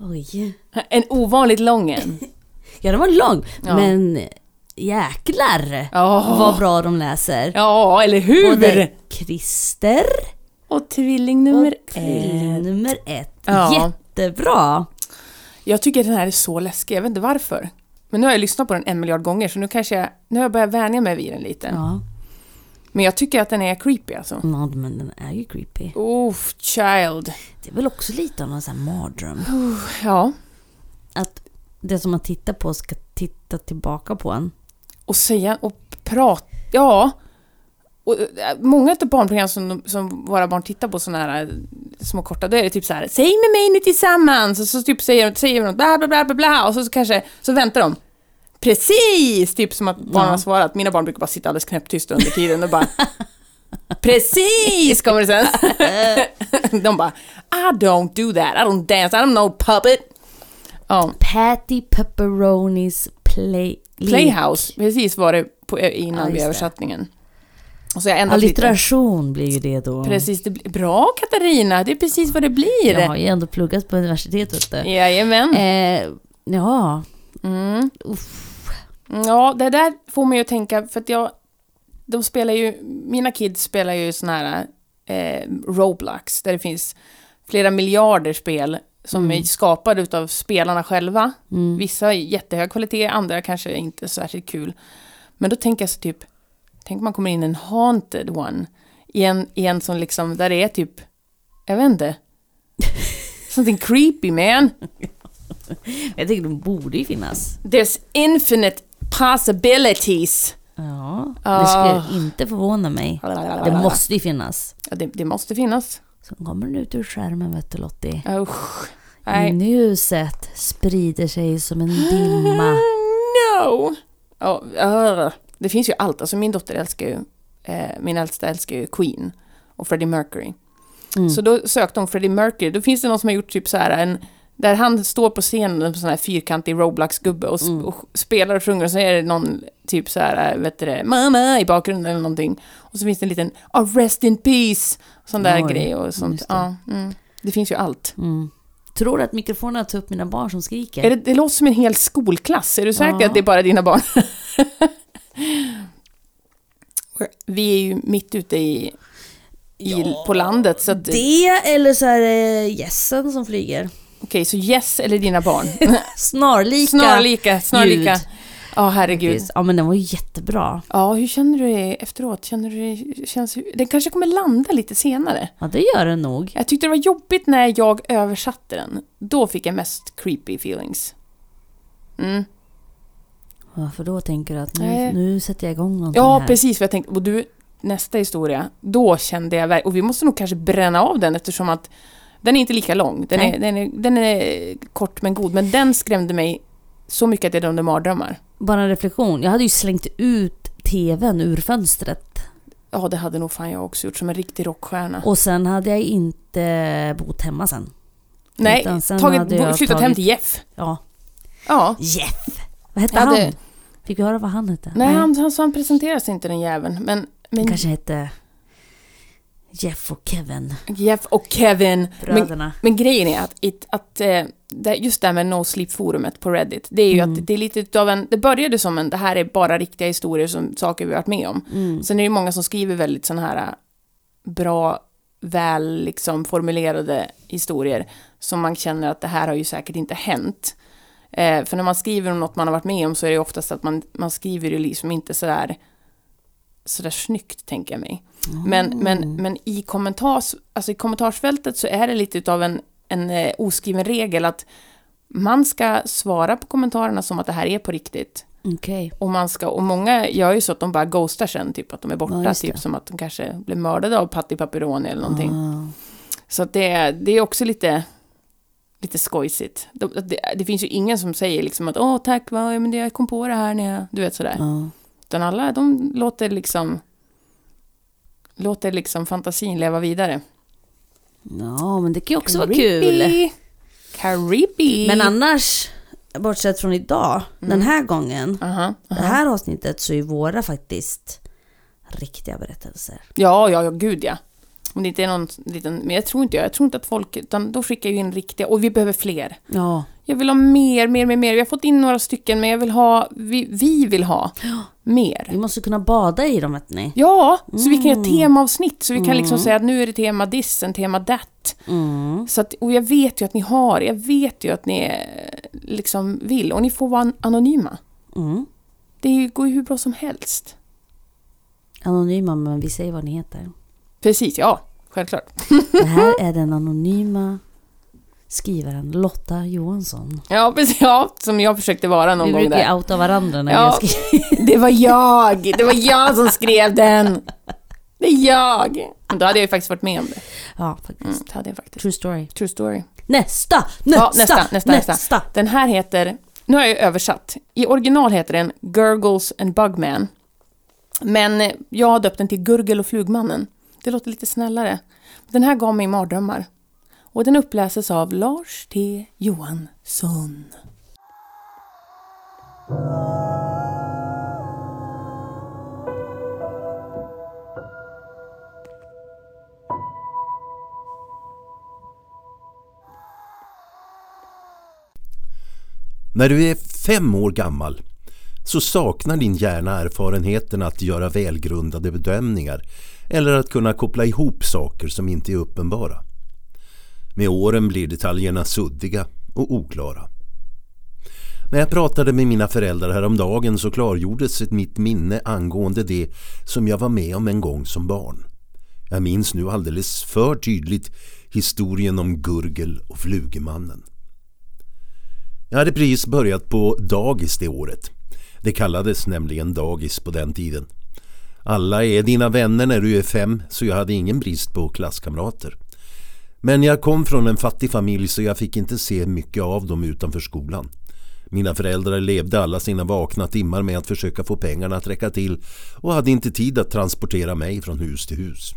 Oj. En ovanligt lång en. Ja, den var lång. Ja. Men jäklar Ja. vad bra de läser. Ja, eller hur? Både Christer Och tvilling nummer och tvilling ett. nummer ett. Ja. Jättebra. Jag tycker den här är så läskig, jag vet inte varför. Men nu har jag lyssnat på den en miljard gånger så nu kanske jag, nu har jag börjat vänja mig vid den lite. Ja, Men jag tycker att den är creepy alltså. ja, men den är ju creepy. Oof, child. Det är väl också lite av en sån här mardröm. Ja. Att det som man tittar på ska titta tillbaka på en. Och säga och prata, ja. och eh, många av barnprogram som, som våra barn tittar på, sådana här eh, små korta, då är det typ så här, säg med mig nu tillsammans, och så typ säger de, säger de bla bla bla bla bla, och så, så kanske, så väntar de. Precis! Typ som att barnen Ja. har svarat. Mina barn brukar bara sitta alldeles knäpptysta under tiden och bara Precis! Kommer det sen. De bara I don't do that, I don't dance, I don't know puppet. Ja, Patty Pepperonis play... Playhouse, precis var det på, Ja, innan just vid översättningen. Och så jag. Allitteration blir ju det då. Precis, det blir, bra Katarina, det är precis vad det blir. Jag har ju ändå pluggat på universitetet. Jajamän. Eh, ja, Mm. Ja, det där får mig att tänka, för att jag... De spelar ju... Mina kids spelar ju såna här eh, Roblox, där det finns flera miljarder spel som är skapade utav spelarna själva. mm. Vissa är jättehög kvalitet, andra kanske inte så särskilt kul. Men då tänker jag så typ, tänk om man kommer in en haunted one, i en, i en som liksom, där det är typ, jag vet inte, something creepy man. jag tycker de borde ju finnas. There's infinite possibilities. Ja, Ah. det skulle inte förvåna mig. Det måste ju finnas. Ja, det, det måste finnas. Så kommer den ut ur skärmen vet du Lottie. Usch. Nej. Ljuset sprider sig som en dimma. No! Uh, det finns ju allt. Alltså min dotter älskar ju, eh, min äldsta älskar ju Queen och Freddie Mercury. Mm. Så då sökte hon Freddie Mercury. Då finns det någon som har gjort typ så här en där han står på scenen en sån här fyrkantig Roblox-gubbe och, Mm. och spelar och sjunger och så är det någon typ så här, äh, vet du det, mamma i bakgrunden eller någonting. Och så finns det en liten, oh, rest in peace, sån där Oj, grej och sånt. det. Ja, mm. Det finns ju allt. Mm. Tror du att mikrofonerna tar upp mina barn som skriker? Är det, det låter som en hel skolklass. Är du säker Ja. att det är bara dina barn? Vi är ju mitt ute i, i på landet. Så att, Det eller så är det gässen som flyger. Okej, så yes eller dina barn? Snarlika. snarlika, snarlika. ljud. Ja, herregud. Ja men den var ju jättebra. Ja, hur känner du dig efteråt? Känner du dig, känns, den kanske kommer landa lite senare. Ja det gör den nog. Jag tyckte det var jobbigt när jag översatte den. Då fick jag mest creepy feelings. Mm. Varför då tänker du att Nej. nu, nu sätter jag igång någonting Ja, här? precis. För jag tänkte, och du, nästa historia, då kände jag och vi måste nog kanske bränna av den eftersom att den är inte lika lång. Den Nej. är, den, är, den är kort men god, men den skrämde mig så mycket att jag drömde mardrömmar. Bara en reflektion. Jag hade ju slängt ut TVn ur fönstret. Ja, det hade nog fan jag också gjort som en riktig rockstjärna. Och sen hade jag inte bott hemma sen. Nej, utan sen tagit, flyttat hem tagit- till Jeff. Ja. Ja. Jeff! Vad hette hade- han? Fick vi höra vad han hette? Nej, han, han, han presenterade sig inte den jäveln. Men, Han men kanske hette Jeff och Kevin. Jeff och Kevin. Men, Bröderna. men grejen är att, it, att eh, just det här med No Sleep-forumet på Reddit, det är ju Mm. att det är lite utav en... Det började som en, det här är bara riktiga historier som saker vi har varit med om. Mm. Sen är det ju många som skriver väldigt sådana här äh, bra, väl liksom formulerade historier som man känner att det här har ju säkert inte hänt. Eh, för när man skriver om något man har varit med om så är det oftast att man, man skriver ju liksom inte sådär sådär snyggt, tänker jag mig. Men, men, men i, kommentars, alltså i kommentarsfältet så är det lite utav en, en eh, oskriven regel att man ska svara på kommentarerna som att det här är på riktigt. Okej. Och, man ska, och många gör ju så att de bara ghostar sen, typ att de är borta, Ja, typ som att de kanske blev mördade av Patti Papironi eller någonting. Ah. Så att det, det är också lite, lite skojsigt. Det, det, det finns ju ingen som säger liksom att åh tack, ja, men det- jag kom på det här när jag, du vet sådär. Ja. Utan alla, de låter liksom, låter liksom fantasin leva vidare. ja, men det kan ju också vara kul. Creepy. Men annars, bortsett från idag, den här gången, Aha, det aha. här avsnittet, så är våra faktiskt riktiga berättelser. Ja, ja, ja, gud ja. Om det inte är någon liten, men jag tror inte jag, jag tror inte att folk, utan då skickar ju in riktiga, och vi behöver fler. Ja. Jag vill ha mer, mer, mer, mer. Vi har fått in några stycken, men jag vill ha, vi, vi vill ha mer. Vi måste kunna bada i dem, vet ni. Ja, så vi kan göra Mm. temaavsnitt, så vi kan liksom Mm. säga att nu är det tema this, en tema that. Mm. Så att, och jag vet ju att ni har, jag vet ju att ni eh, liksom vill, och ni får vara an- anonyma. Mm. Det går ju hur bra som helst. Anonyma, men vi säger vad ni heter. Precis, ja, självklart. Det här är den anonyma skrivaren Lotta Johansson. Ja, precis, ja, som jag försökte vara någon vi gång brukar ju där. outa varandra när Ja. vi skriver. Det var jag, det var jag som skrev den. Det är jag! Men Då hade jag ju faktiskt varit med om det. Ja, faktiskt. Mm, det hade jag faktiskt. True story. True story. Nästa! Ja, Nästa! nästa, nästa, nästa. Den här heter, nu har jag ju översatt. I original heter den Gurgles and Bugman. Men eh, jag har döpt den till Gurgel och Flugmannen. Det låter lite snällare. Den här gav mig mardrömmar. Och den uppläses av Lars T Johansson. När du är fem år gammal så saknar din hjärna erfarenheten att göra välgrundade bedömningar eller att kunna koppla ihop saker som inte är uppenbara. Med åren blir detaljerna suddiga och oklara. När jag pratade med mina föräldrar häromdagen så klargjordes ett mitt minne angående det som jag var med om en gång som barn. Jag minns nu alldeles för tydligt historien om Gurgel och Flugemannen. Jag hade precis börjat på dagis det året. Det kallades nämligen dagis på den tiden. Alla är dina vänner när du är fem så jag hade ingen brist på klasskamrater. Men jag kom från en fattig familj så jag fick inte se mycket av dem utanför skolan. Mina föräldrar levde alla sina vakna timmar med att försöka få pengarna att räcka till och hade inte tid att transportera mig från hus till hus.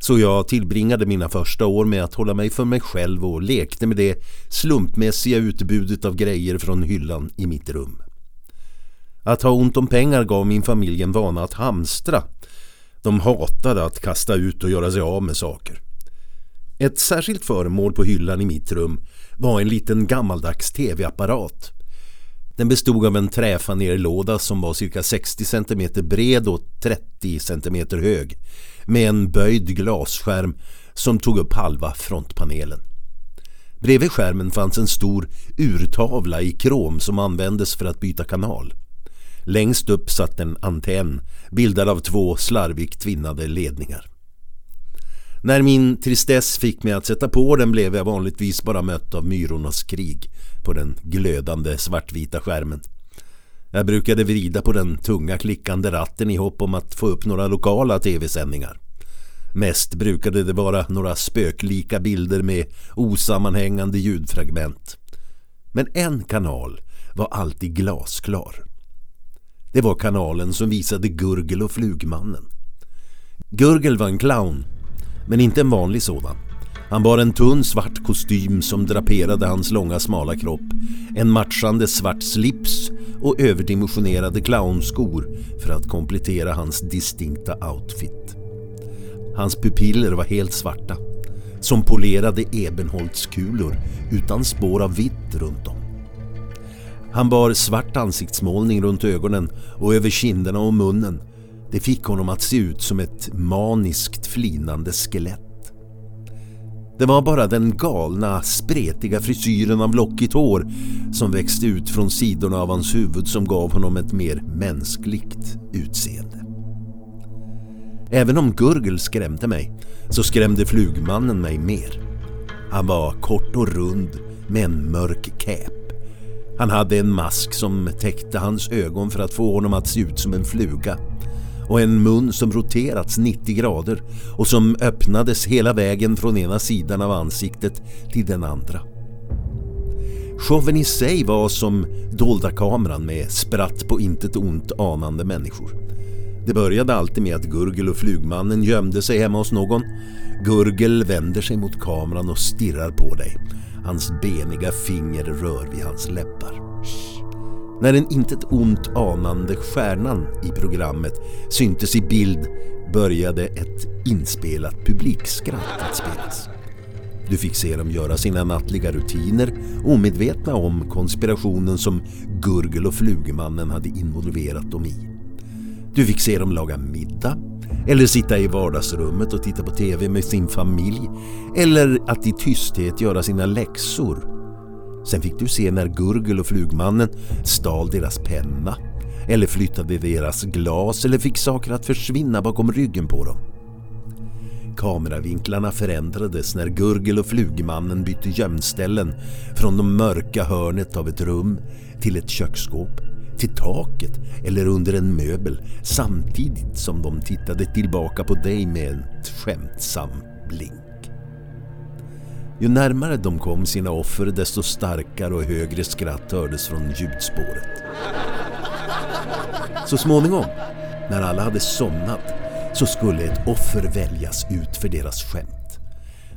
Så jag tillbringade mina första år med att hålla mig för mig själv och lekte med det slumpmässiga utbudet av grejer från hyllan i mitt rum. Att ha ont om pengar gav min familj en vana att hamstra. De hatade att kasta ut och göra sig av med saker. Ett särskilt föremål på hyllan i mitt rum var en liten gammaldags tv-apparat. Den bestod av en träfanerlåda som var cirka 60 cm bred och 30 cm hög med en böjd glasskärm som tog upp halva frontpanelen. Bredvid skärmen fanns en stor urtavla i krom som användes för att byta kanal. Längst upp satt en antenn bildad av två slarvigt tvinnade ledningar. När min tristess fick mig att sätta på den blev jag vanligtvis bara mött av myrornas krig på den glödande svartvita skärmen. Jag brukade vrida på den tunga klickande ratten i hopp om att få upp några lokala tv-sändningar. Mest brukade det vara några spöklika bilder med osammanhängande ljudfragment. Men en kanal var alltid glasklar. Det var kanalen som visade Gurgel och Flugmannen. Gurgel var en clown, men inte en vanlig sådan. Han bar en tunn svart kostym som draperade hans långa smala kropp, en matchande svart slips och överdimensionerade clownskor för att komplettera hans distinkta outfit. Hans pupiller var helt svarta, som polerade ebenholtskulor utan spår av vitt runt om. Han bar svart ansiktsmålning runt ögonen och över kinderna och munnen. Det fick honom att se ut som ett maniskt flinande skelett. Det var bara den galna, spretiga frisyren av lockigt hår som växte ut från sidorna av hans huvud som gav honom ett mer mänskligt utseende. Även om Gurgel skrämde mig så skrämde flugmannen mig mer. Han var kort och rund med en mörk cap. Han hade en mask som täckte hans ögon för att få honom att se ut som en fluga och en mun som roterats 90 grader och som öppnades hela vägen från ena sidan av ansiktet till den andra. Showen i sig var som dolda kameran med spratt på intet ont anande människor. Det började alltid med att Gurgel och flugmannen gömde sig hemma hos någon. Gurgel vänder sig mot kameran och stirrar på dig. Hans beniga finger rör vid hans läppar. När den intet ont anande stjärnan i programmet syntes i bild började ett inspelat publikskratt att spelas. Du fick se dem göra sina nattliga rutiner omedvetna om konspirationen som Gurgel och Flugemannen hade involverat dem i. Du fick se dem laga middag eller sitta i vardagsrummet och titta på tv med sin familj eller att i tysthet göra sina läxor. Sen fick du se när Gurgel och Flugmannen stal deras penna eller flyttade deras glas eller fick saker att försvinna bakom ryggen på dem. Kameravinklarna förändrades när Gurgel och Flugmannen bytte gömställen från det mörka hörnet av ett rum till ett köksskåp, till taket eller under en möbel samtidigt som de tittade tillbaka på dig med en skämtsam blink. Ju närmare de kom sina offer desto starkare och högre skratt hördes från ljudspåret. Så småningom, när alla hade somnat, så skulle ett offer väljas ut för deras skämt.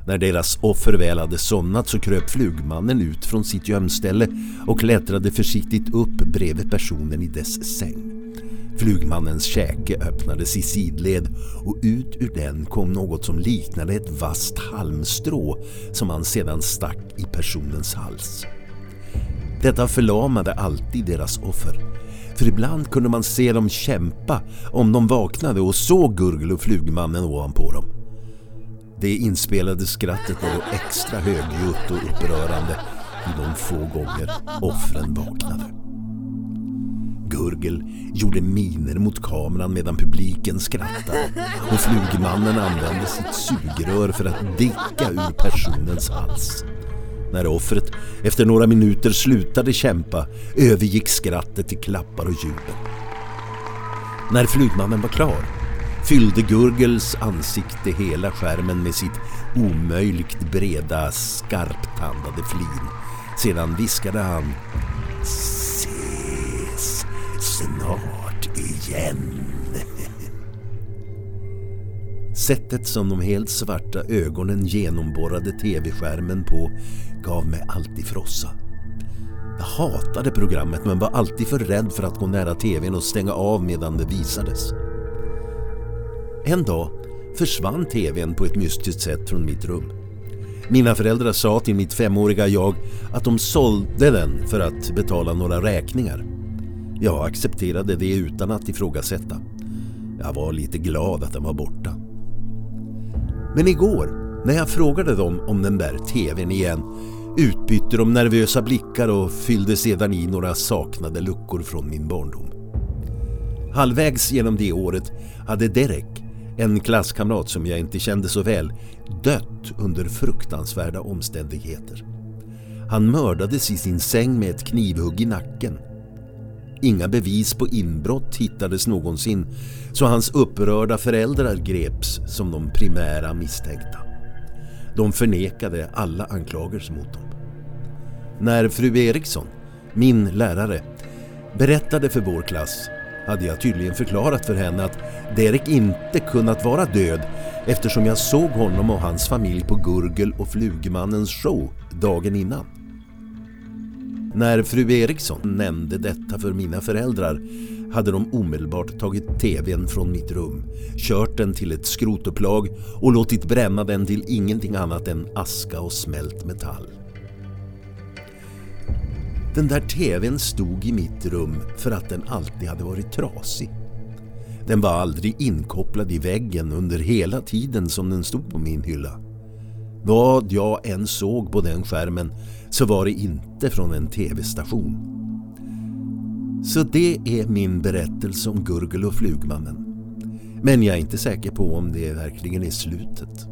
När deras offer väl hade somnat så kröp flugmannen ut från sitt gömställe och klättrade försiktigt upp bredvid personen i dess säng. Flugmannens käke öppnades i sidled och ut ur den kom något som liknade ett vasst halmstrå som han sedan stack i personens hals. Detta förlamade alltid deras offer. För ibland kunde man se dem kämpa om de vaknade och såg Gurgel och flugmannen ovanpå dem. Det inspelade skrattet var då extra högljutt och upprörande i de få gånger offren vaknade. Gurgel gjorde miner mot kameran medan publiken skrattade och flugmannen använde sitt sugrör för att dicka ur personens hals. När offret efter några minuter slutade kämpa övergick skrattet till klappar och jubel. När Flugmannen var klar fyllde Gurgels ansikte hela skärmen med sitt omöjligt breda, skarptandade flin. Sedan viskade han Ses snart igen. Sättet som de helt svarta ögonen genomborrade tv-skärmen på gav mig alltid frossa. Jag hatade programmet men var alltid för rädd för att gå nära tvn och stänga av medan det visades. En dag försvann tvn på ett mystiskt sätt från mitt rum. Mina föräldrar sa till mitt femåriga jag att de sålde den för att betala några räkningar. Jag accepterade det utan att ifrågasätta. Jag var lite glad att den var borta. Men igår, när jag frågade dem om den där tvn igen, utbytte de nervösa blickar och fyllde sedan i några saknade luckor från min barndom. Halvvägs genom det året hade Derek, en klasskamrat som jag inte kände så väl, dött under fruktansvärda omständigheter. Han mördades i sin säng med ett knivhugg i nacken. Inga bevis på inbrott hittades någonsin så hans upprörda föräldrar greps som de primära misstänkta. De förnekade alla anklagelser mot dem. När fru Eriksson, min lärare, berättade för vår klass hade jag tydligen förklarat för henne att Derek inte kunnat vara död eftersom jag såg honom och hans familj på Gurgel och Flugmannens show dagen innan. När fru Eriksson nämnde detta för mina föräldrar hade de omedelbart tagit tvn från mitt rum, kört den till ett skrotupplag och låtit bränna den till ingenting annat än aska och smält metall. Den där tvn stod i mitt rum för att den alltid hade varit trasig. Den var aldrig inkopplad i väggen under hela tiden som den stod på min hylla. Vad jag än såg på den skärmen så var det inte från en tv-station. Så det är min berättelse om Gurgel och Flugmannen. Men jag är inte säker på om det verkligen är slutet.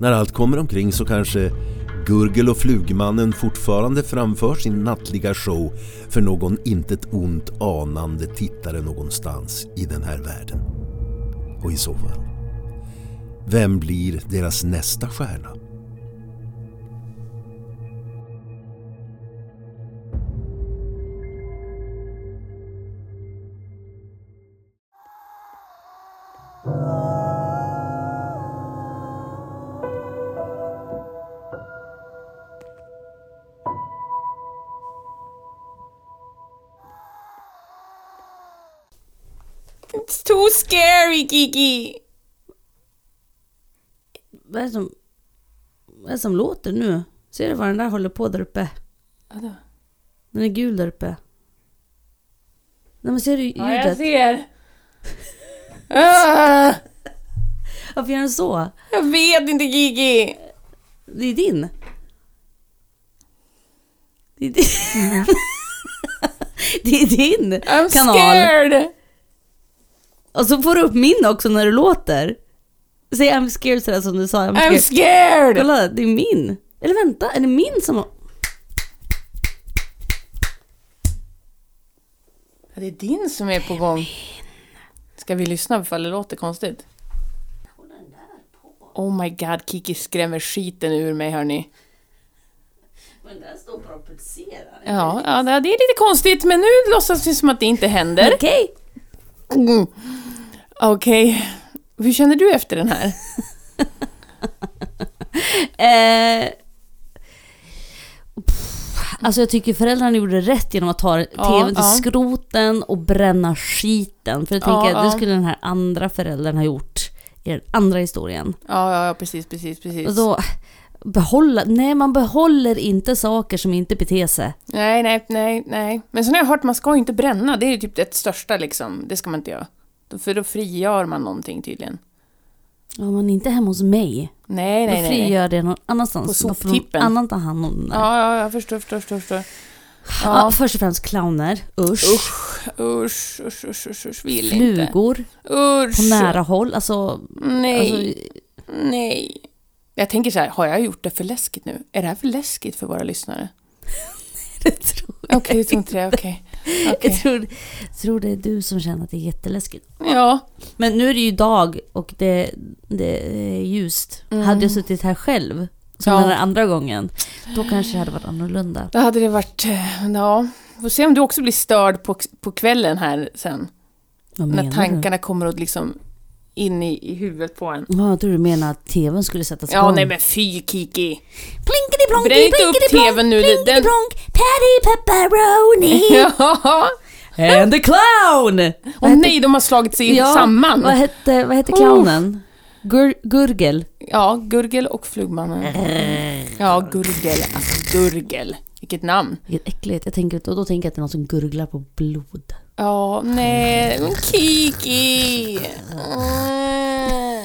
När allt kommer omkring så kanske Gurgel och Flugmannen fortfarande framför sin nattliga show för någon intet ont anande tittare någonstans i den här världen. Och i så fall, vem blir deras nästa stjärna? Kiki! Vad är det som, vad är det som låter nu? Ser du vad den där håller på där uppe? Vadå? Den är gul där uppe. Nej men ser du Ja, jag ljudet? ser. Ah, Varför gör den så? jag vet inte, Kiki! Det är din. Det är din. det är din I'm kanal. scared! Och så får du upp min också när du låter. Säg I'm scared sådär som du sa. I'm I'm scared. scared! Kolla, det är min. Eller vänta, är det min som har... Det är din som är på gång. Ska vi lyssna ifall det låter konstigt? Oh my god, Kiki skrämmer skiten ur mig hörni. Men den står bara och pulserar. Ja, ja, det är lite konstigt men nu låtsas vi som att det inte händer. Okej. Mm. Okej, hur känner du efter den här? Eh, pff, alltså jag tycker föräldrarna gjorde rätt genom att ta Ja, tvn till ja. skroten och bränna skiten. För jag Ja, tänker att det ja. skulle den här andra föräldern ha gjort i den andra historien. Ja, ja, ja precis, precis, precis. Och då, behålla, nej man behåller inte saker som inte beter sig. Nej, nej, nej, nej. Men sen har jag hört att man ska inte bränna. Det är ju typ det största liksom. Det ska man inte göra. Då- För då frigör man någonting tydligen. Om man inte hemma hos mig, Nej, då nej, nej. frigör det någon annanstans. På Då får någon soptippen. annan ta hand om det. Ja, ja, jag förstår, förstår, förstår. förstår. Ja. Ja. först och främst clowner, usch. Usch, usch, usch, usch, usch, usch, vill inte. Flugor Usch. på nära håll. Alltså, Nej, alltså nej. Jag tänker så här, har jag gjort det för läskigt nu? Är det här för läskigt för våra lyssnare? det tror jag. Okej, du tror inte det, okej. Jag Okej. tror, tror det är du som känner att det är jätteläskigt. Ja, Men nu är det ju dag och det, det är ljust. Hade jag suttit här själv, som Mm. Ja. den andra gången, då kanske det hade varit annorlunda. då hade det varit, eh, ja. Får se om du också blir störd på, på kvällen här sen. Vad När menar tankarna kommer att liksom in i, i huvudet på en. Ja, jag tror du menar att tvn skulle sättas Ja, igång. nej men fy Kiki. Plinkety plonky, Bränn inte upp TVn nu, plinkety den- plonk, Patty pepperoni! Ja. And the clown! Åh nej, de har slagit sig samman. Vad hette, vad hette clownen? Gur, Gurgel? Ja, Gurgel och Flugmannen. Ja, Gurgel. Alltså Gurgel. Vilket namn. Vilket äckligt. Jag tänker, och då tänker jag att det är någon som gurglar på blod. Ja, nej. men Kiki. Mm.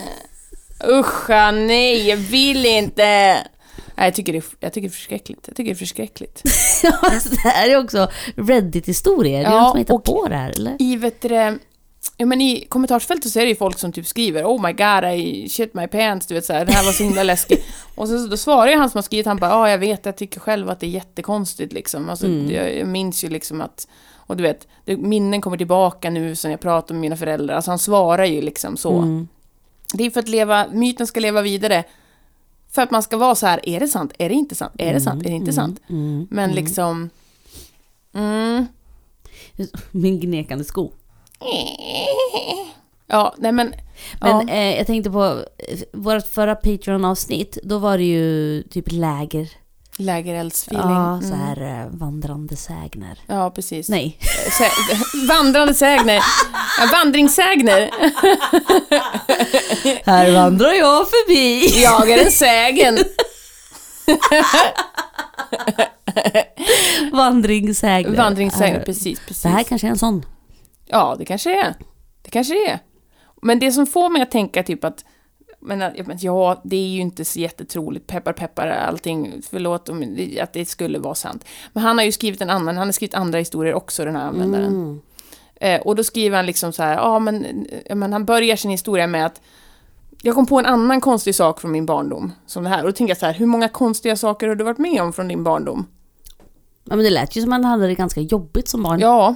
Uscha, nej, jag vill inte. Nej, jag tycker det är, jag tycker det är förskräckligt. Jag tycker det är förskräckligt. Ja, alltså, det här är också Reddit-historier. Det är Ja, någon som hittat på det här, eller? I, vet du, ja, men I kommentarsfältet så är det ju folk som typ skriver Oh my god, I shit my pants, du vet så här, det här var så himla läskigt. Och så, då svarar ju han som har skrivit, han bara ja jag vet, jag tycker själv att det är jättekonstigt liksom. Alltså, jag, jag minns ju liksom att, och du vet, minnen kommer tillbaka nu sen jag pratar med mina föräldrar. Alltså han svarar ju liksom så. Mm. Det är för att leva, myten ska leva vidare. För att man ska vara så här, är det sant? Är det inte sant? Är det sant? Är det inte sant? Mm. Men liksom... Mm, Min gnekande sko. ja, nej men... Men ja. eh, jag tänkte på eh, vårt förra Patreon-avsnitt. Då var det ju typ läger. Lägereldsfeeling. Ja, så Mm. här eh, vandrande sägner. Ja, precis. Nej. Sä- vandrande sägner. Ja, vandringssägner. Här vandrar jag förbi. Jag är en sägen. Vandringssägner. Vandringssägner, Eh, precis, precis. Det här kanske är en sån. Ja, det kanske är. Det kanske är. Men det som får mig att tänka typ att men, ja, det är ju inte så jättetroligt, peppar peppar allting, förlåt om det- att det skulle vara sant. Men han har ju skrivit en annan, han har skrivit andra historier också, den här användaren. Mm. Eh, och då skriver han liksom så här, ja men, men han börjar sin historia med att jag kom på en annan konstig sak från min barndom, som det här. Och då tänker jag så här, hur många konstiga saker har du varit med om från din barndom? Ja, men det lät ju som att han hade det ganska jobbigt som barn. Ja,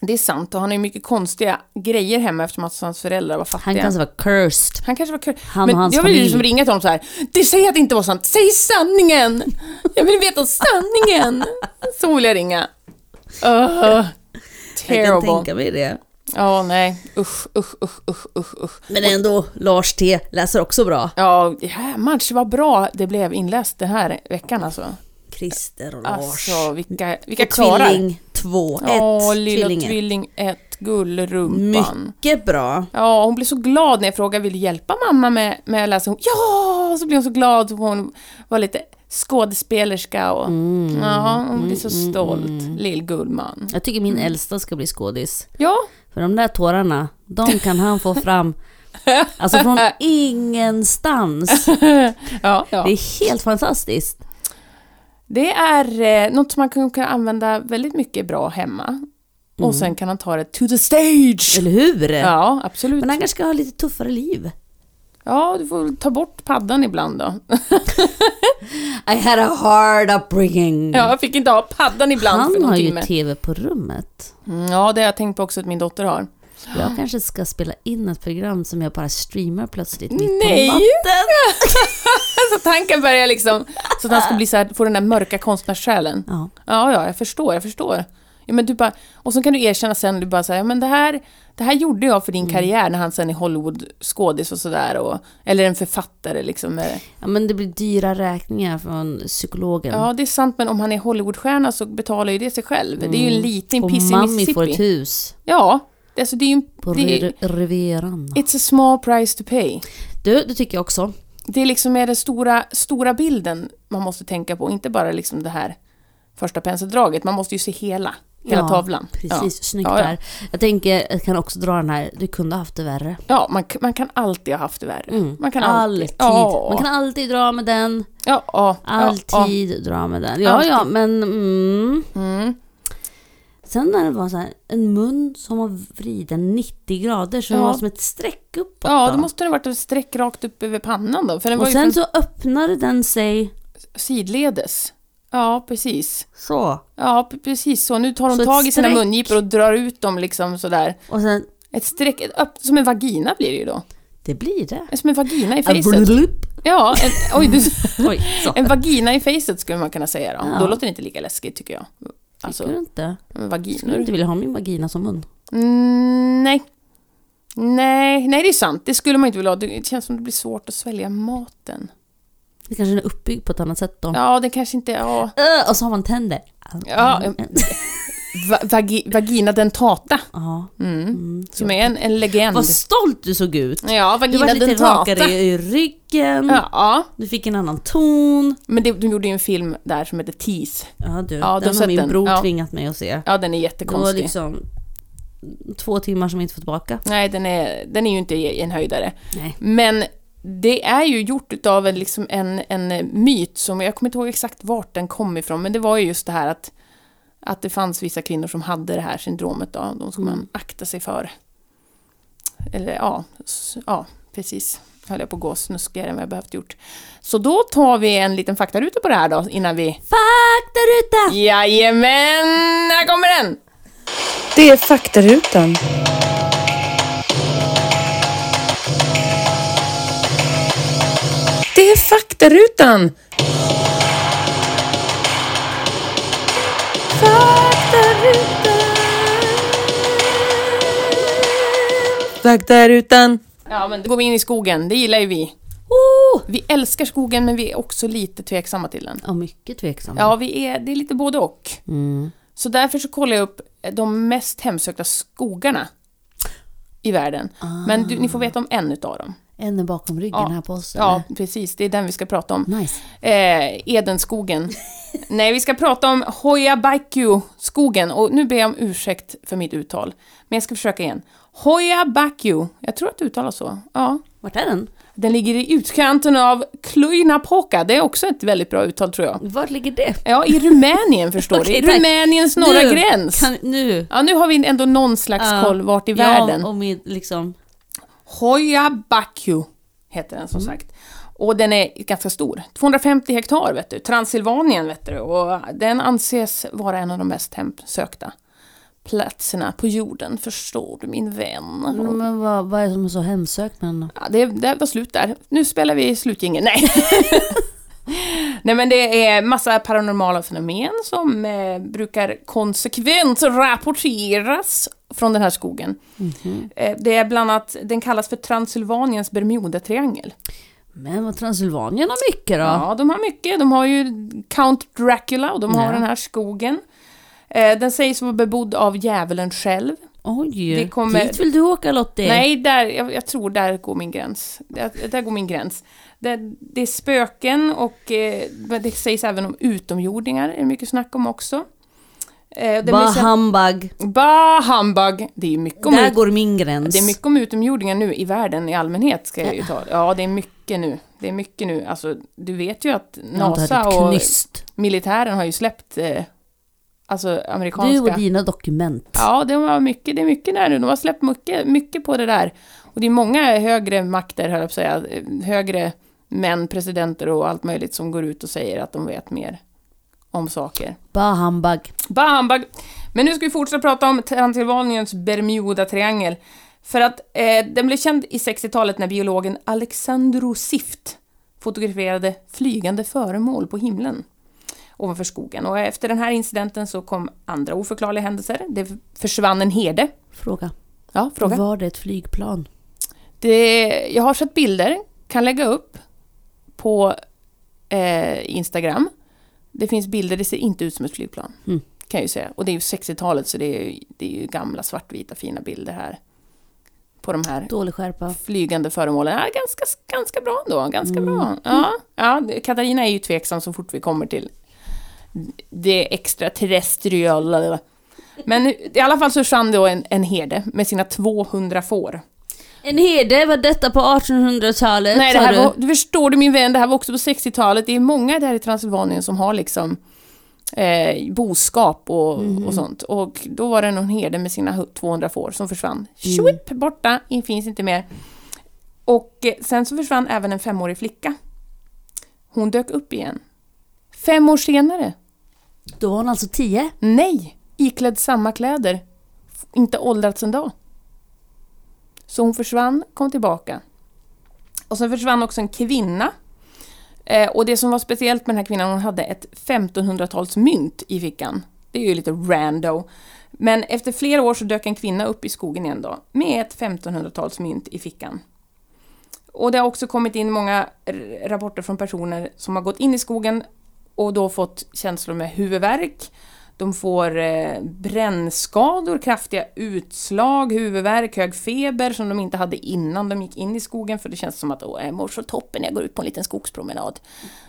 det är sant. Och han har ju mycket konstiga grejer hemma eftersom att hans föräldrar var fattiga. han kanske var cursed. Han kanske var kul. Han och Men hans jag vill familj. liksom ringa till honom så här. Det säger att det inte var sant. Säg sanningen! Jag vill veta sanningen! Så vill jag ringa. Uh, Jag kan terrible. tänka mig det. Ja, nej. Usch, usch, usch, usch, usch, usch. Men ändå, Lars T läser också bra. Ja, jämmars vad bra det blev inläst den här veckan alltså. Christer och Lars. Alltså, vilka, vilka och karlar. Tvilling 2, 1. Ja, lilla tvillingen. tvilling 1, gullrumpan. Mycket bra. Ja, hon blev så glad när jag frågade vill du hjälpa mamma med, med att läsa. Hon, ja! Så blev hon så glad. så Hon var lite skådespelerska och ja, hon blev så stolt. Lill Gullman. Jag tycker min äldsta ska bli skådis. Ja, För de där tårarna, de kan han få fram Alltså från ingenstans. ja, ja. Det är helt fantastiskt. Det är eh, något som man kan, kan använda väldigt mycket bra hemma. Och sen kan han ta det to the stage. Eller hur? Ja, absolut. Men han kanske ska ha lite tuffare liv. Ja, du får ta bort paddan ibland då. I had a hard upbringing. Ja, jag fick inte ha paddan ibland för Han någon har ju timme. tv på rummet. Mm, Ja, det har jag tänkt på också att min dotter har. Jag kanske ska spela in ett program som jag bara streamar plötsligt mitt Nej! på natten. Så tanken börjar liksom, så att han ska bli så här, få den där mörka konstnärssjälen. Ja. Ja, ja, jag förstår, jag förstår. Ja, men du bara, och så kan du erkänna sen, du bara säger, ja, men det här, det här gjorde jag för din Mm. karriär när han sen är Hollywood-skådis och sådär. och- Eller en författare liksom. eh. ja, men det blir dyra räkningar från psykologen. Ja, det är sant, men om han är Hollywoodstjärna så betalar ju det sig själv. Det är ju en liten Mm. och piss i Mami får ett Mississippi. hus Ja, det, alltså, det är ju... på Det är, Rivieran. it's a small price to pay. Du, det tycker jag också. Det är liksom är den stora, stora bilden man måste tänka på, inte bara liksom det här första penseldraget. Man måste ju se hela, hela ja, tavlan. Precis, Ja. snyggt Ja, ja. där. Jag tänker, jag kan också dra den här, du kunde haft det värre. Ja, man, man kan alltid ha haft det värre. Mm. Man kan alltid. alltid. Man kan alltid dra med den. ja, Alltid dra med den. Ja, Alltid. ja, men... Mm. Mm. Sen när det var så här, en mun som var vriden 90 grader så det Ja. var som ett streck uppåt. ja, då. då måste det ha varit ett streck rakt upp över pannan då. För den var Och ju sen så öppnade den sig sidledes. Ja, precis. så. Ja, precis så. Nu tar de Så tag i sina mungipor och drar ut dem liksom sådär. Och sen, Ett streck, ett öpp, som en vagina blir det ju då. det blir det. Som en vagina i facet. Ja, en, oj, du, Oj, en vagina i facet skulle man kunna säga då. Ja. Då låter det inte lika läskigt tycker jag. Alltså, Tycker du inte? en Skulle du vaginor. inte vilja ha min vagina som mun? Mm, nej. Nej, nej det är sant. Det skulle man inte vilja ha. Det känns som det blir svårt att svälja maten. Det kanske är uppbyggd på ett annat sätt då. Ja, det kanske inte... Ja, Ö, och så har man tänder. Ja, va, vagi, vagina dentata. Mm. Mm. Som är en, en legend. Vad stolt du såg ut. Ja, Du vagina var lite rakare i ryggen. Ja, Du fick en annan ton. men det, de gjorde ju en film där som heter Teeth. Ja du, Ja, du den har min den. bror Ja. tvingat mig att se. Ja, den är Det var jättekonstig. liksom två timmar som inte får tillbaka. Nej, den är, den är ju inte en höjdare. Nej. Men det är ju gjort utav en, liksom en, en myt som, jag kommer inte ihåg exakt vart den kom ifrån, men det var ju just det här att, att det fanns vissa kvinnor som hade det här syndromet då, de ska Mm. man akta sig för. Eller ja, ja, precis. Höll jag på att gå snuskigare än vad jag behövt gjort. Så då tar vi en liten faktaruta på det här då, innan vi... Faktaruta! Jajamän, här kommer den! Det är faktarutan. Det är faktarutan. Faktarutan. Faktarutan. Ja, men då går vi in i skogen, det gillar ju vi. Oh! Vi älskar skogen, men vi är också lite tveksamma till den. Ja, mycket tveksam. Ja, vi är, det är lite både och. Mm. Så därför så kollar jag upp de mest hemsökta skogarna i världen. Men du, ni får veta om en utav dem. Är bakom ryggen Ja. här på oss. Ja, precis. Det är den vi ska prata om. Nice. Eh, Edenskogen. Nej, vi ska prata om Hoyabaiku-skogen. Och nu ber jag om ursäkt för mitt uttal. Men jag ska försöka igen. Hoyabaiku. Jag tror att det uttalas så. Ja. Vart är den? Den ligger i utkanten av Cluj-Napoca. Det är också ett väldigt bra uttal tror jag. Vart ligger det? Ja, i Rumänien förstår du. I. Rumäniens norra Nu gräns. Kan, nu. Ja, nu har vi ändå någon slags Ja. koll vart i världen. Ja, och med liksom... Hoyabaku heter den som sagt. Och den är ganska stor. 250 hektar vet du. Transylvanien vet du. Och den anses vara en av de mest hemsökta platserna på jorden. Förstår du min vän? Men vad, vad är det som är så hemsökt med den? Ja, det, det var slut där. Nu spelar vi slutjingeln. Nej. Nej men det är massa paranormala fenomen som eh, brukar konsekvent rapporteras från den här skogen. Eh, det är bland annat, den kallas för Transylvaniens Bermudatriangel. Men vad Transylvanien har mycket då? Ja, de har mycket. De har ju Count Dracula och de har Ja. den här skogen. Eh, den sägs vara bebodd av djävulen själv. Oj, Det kommer- dit vill du åka Lottie? Nej, där, jag, jag tror där går min gräns. Där, där går min gräns. Det, det är spöken och eh, det sägs även om utomjordingar, är det mycket snack om också. Eh, Bah sen- humbug. Bah humbug! Det är ju mycket om, Där ut, går min gräns. det är mycket om utomjordingar nu i världen i allmänhet, ska jag ju ta. Ja, det är mycket nu. Det är mycket nu. Alltså, du vet ju att NASA och militären har ju släppt eh, alltså amerikanska... Du och dina dokument. Ja, det var mycket, det är mycket där nu. De har släppt mycket, mycket på det där. Och det är många högre makter, höll jag på att säga, högre män, presidenter och allt möjligt som går ut och säger att de vet mer om saker. Bara humbug. Bah humbug. Men nu ska vi fortsätta prata om Transylvaniens Bermuda-triangel. För att eh, den blev känd i 60-talet när biologen Alexandro Sift fotograferade flygande föremål på himlen ovanför skogen. Och efter den här incidenten så kom andra oförklarliga händelser. Det försvann en herde. Fråga. Ja, fråga. Var det ett flygplan? Det, jag har sett bilder, kan lägga upp på eh, Instagram. Det finns bilder, det ser inte ut som ett flygplan. Mm. Kan jag ju säga. Och det är ju 60-talet så det är, ju- det är ju gamla svartvita fina bilder här. På de här Dålig skärpa. flygande föremålen. Ja, ganska, ganska bra ändå, ganska Mm. bra. Ja, ja, det- Katarina är ju tveksam så fort vi kommer till det extraterrestriala. Men i alla fall så försvann då en, en herde med sina 200 får. En herde, var detta på 1800-talet? Nej, det här var, du förstår du min vän, det här var också på 60-talet. Det är många där i Transylvanien som har liksom eh, boskap och, och sånt. Och då var det någon herde med sina hu- 200 får som försvann. Tjuip, borta, in- finns inte mer. Och eh, sen så försvann även en femårig flicka. Hon dök upp igen. Fem år senare. Då var hon alltså 10. Nej! Iklädd samma kläder. Inte åldrats en dag. Så hon försvann, kom tillbaka. Och sen försvann också en kvinna. Eh, och det som var speciellt med den här kvinnan, hon hade ett 1500-talsmynt i fickan. Det är ju lite rando. Men efter flera år så dök en kvinna upp i skogen igen då, med ett 1500-talsmynt i fickan. Och det har också kommit in många rapporter från personer som har gått in i skogen och då fått känslor med huvudvärk. De får eh, brännskador, kraftiga utslag, huvudvärk, hög feber som de inte hade innan de gick in i skogen för det känns som att Åh, jag mår så toppen när jag går ut på en liten skogspromenad.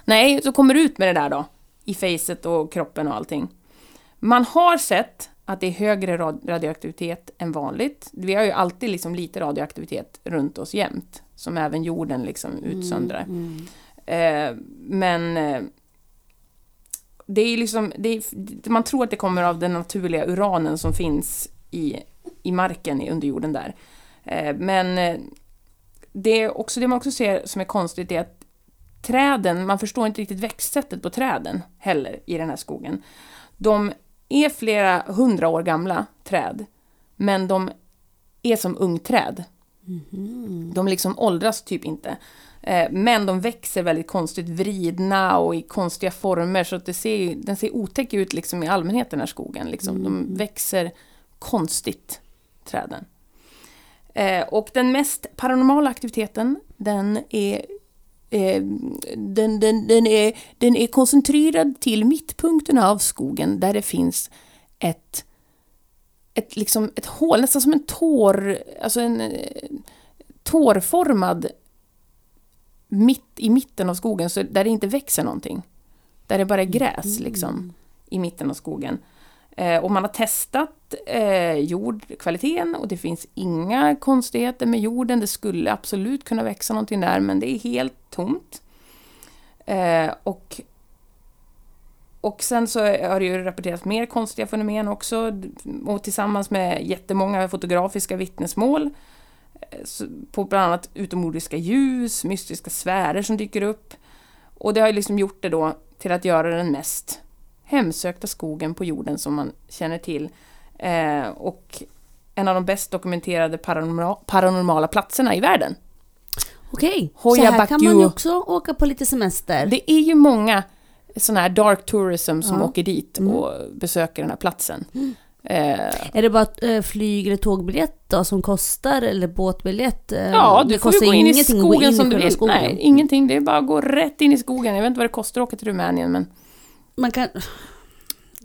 Nej, så kommer du ut med det där då. I facet och kroppen och allting. Man har sett att det är högre rad- radioaktivitet än vanligt. Vi har ju alltid liksom lite radioaktivitet runt oss jämt, som även jorden liksom utsöndrar. Eh, men eh, det är liksom, det är, man tror att det kommer av den naturliga uranen som finns i, i marken i underjorden där. Eh, men eh, det, är också, det man också ser som är konstigt är att träden, man förstår inte riktigt växtsättet på träden heller i den här skogen. De är flera hundra år gamla träd, men de är som ungträd. De liksom åldras typ inte. Eh, Men de växer väldigt konstigt vridna och i konstiga former så att det ser, den ser otäck ut liksom i allmänhet den här skogen. Liksom. De växer konstigt, träden. Eh, Och den mest paranormala aktiviteten, den är eh, den, den, den, är, den är koncentrerad till mittpunkten av skogen där det finns ett, ett, liksom ett hål, nästan som en tår, alltså en tårformad mitt i mitten av skogen, så där det inte växer någonting. Där det bara är gräs liksom, i mitten av skogen. Eh, och man har testat eh, jordkvaliteten och det finns inga konstigheter med jorden. Det skulle absolut kunna växa någonting där, men det är helt tomt. Eh, och, och sen så har det ju rapporterats mer konstiga fenomen också. Och tillsammans med jättemånga fotografiska vittnesmål på bland annat utomjordiska ljus, mystiska sfärer som dyker upp. Och det har ju liksom gjort det då till att göra den mest hemsökta skogen på jorden som man känner till. Eh, och en av de bäst dokumenterade paranorma- paranormala platserna i världen. Okej, så Hoja här kan man ju också åka på lite semester. Det är ju många sådana här dark tourism som Ja. åker dit och besöker den här platsen. Eh, Är det bara eh, flyg eller tågbiljett då som kostar eller båtbiljett? Eh, ja, det du får ju gå in i skogen in som du vill. skogen. Nej, ingenting. Det är bara att gå rätt in i skogen. Jag vet inte vad det kostar att åka till Rumänien, men, Man kan...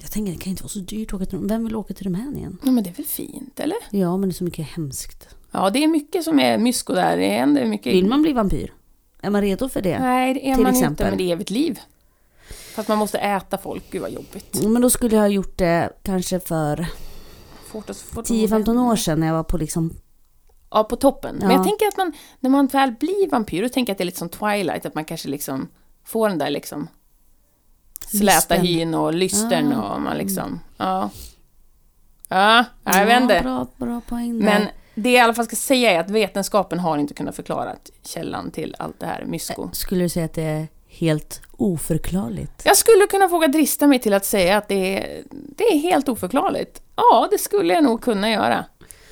Jag tänker det kan inte vara så dyrt att åka till Vem vill åka till Rumänien? ja, men det är väl fint, eller? Ja, men det är så mycket hemskt. Ja, det är mycket som är mysko där. Det händer mycket. Vill man bli vampyr? Är man redo för det? Nej, det är till man exempel? inte, det är evigt liv. Fast man måste äta folk. Gud vad jobbigt. Men då skulle jag ha gjort det kanske för Fort att- fort att- 10-15 år sedan när jag var på liksom... Ja, på toppen. Men Ja. jag tänker att man, när man väl blir vampyr, då tänker jag att det är lite som Twilight, att man kanske liksom får den där liksom släta hyn och lystern Ah. och man liksom, ja. Ja, jag vet inte. Bra, bra poäng där. Men det jag i alla fall ska säga är att vetenskapen har inte kunnat förklara källan till allt det här mysko. Skulle du säga att det är helt oförklarligt? Jag skulle kunna våga drista mig till att säga att det är, det är helt oförklarligt. Ja, det skulle jag nog kunna göra.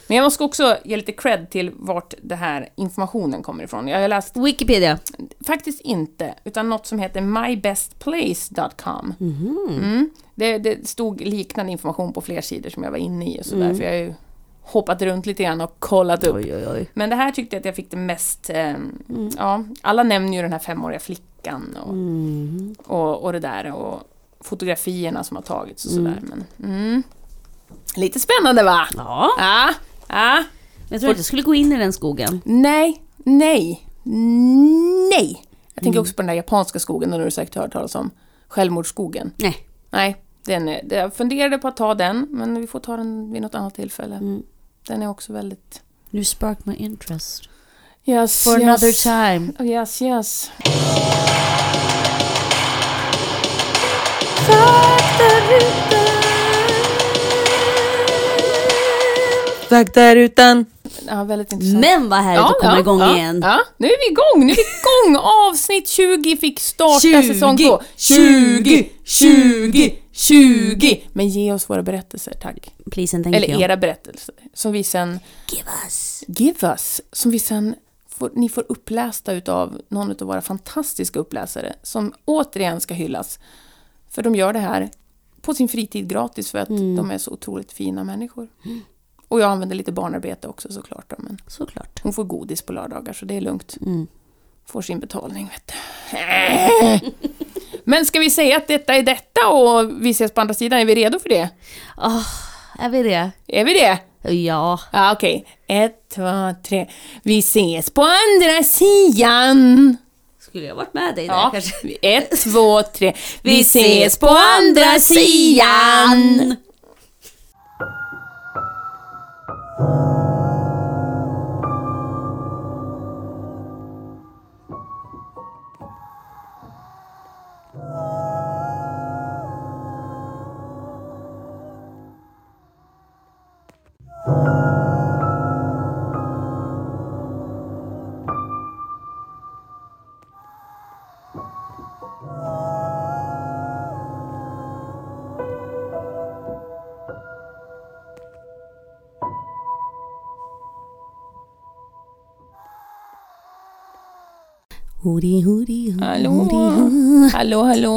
Men jag måste också ge lite cred till vart den här informationen kommer ifrån. Jag har läst, Wikipedia. faktiskt inte, utan något som heter mybestplace.com. Mm. Det, det stod liknande information på fler sidor som jag var inne i och sådär, för jag har ju hoppat runt lite grann och kollat upp. Oj, oj, oj. Men det här tyckte jag att jag fick det mest... Eh, Ja, alla nämner ju den här femåriga flickan och, Mm. och, och det där och fotografierna som har tagits och sådär. Men, mm. Lite spännande va? Ja, Ja, ja. jag tror inte jag skulle gå in i den skogen. Nej, nej, nej. Jag tänker också på den där japanska skogen, den har du säkert hört talas om. Självmordsskogen. Nej. Nej, den är, jag funderade på att ta den, men vi får ta den vid något annat tillfälle. Mm. Den är också väldigt... You spark my interest. Yes, For yes. another time. Yes, yes. Faktarutan. Ja, väldigt intressant. Men vad härligt att komma igång ja, igen. Ja, nu är vi igång! Nu är vi igång! Avsnitt 20 fick starta 20, säsong 2. 20, 20, 20! Men ge oss våra berättelser, tack. Please and thank Eller you. era berättelser. Som vi sen... Give us. Give us! Som vi sen får, ni får upplästa utav någon av våra fantastiska uppläsare. Som återigen ska hyllas. För de gör det här på sin fritid gratis för att Mm. de är så otroligt fina människor. Och jag använder lite barnarbete också såklart. Då, men Såklart. hon får godis på lördagar så det är lugnt. Mm. Får sin betalning vet du. Men ska vi säga att detta är detta och vi ses på andra sidan? Är vi redo för det? Oh, är vi det? Är vi det? Ja. Ja, okej. Ett, två, tre. Vi ses på andra sidan. Skulle jag varit med dig där Ja, kanske? ett, två, tre. Vi ses på andra sidan. Hudi, hudi, hudi, hallo. Hudi, hallo, hallo.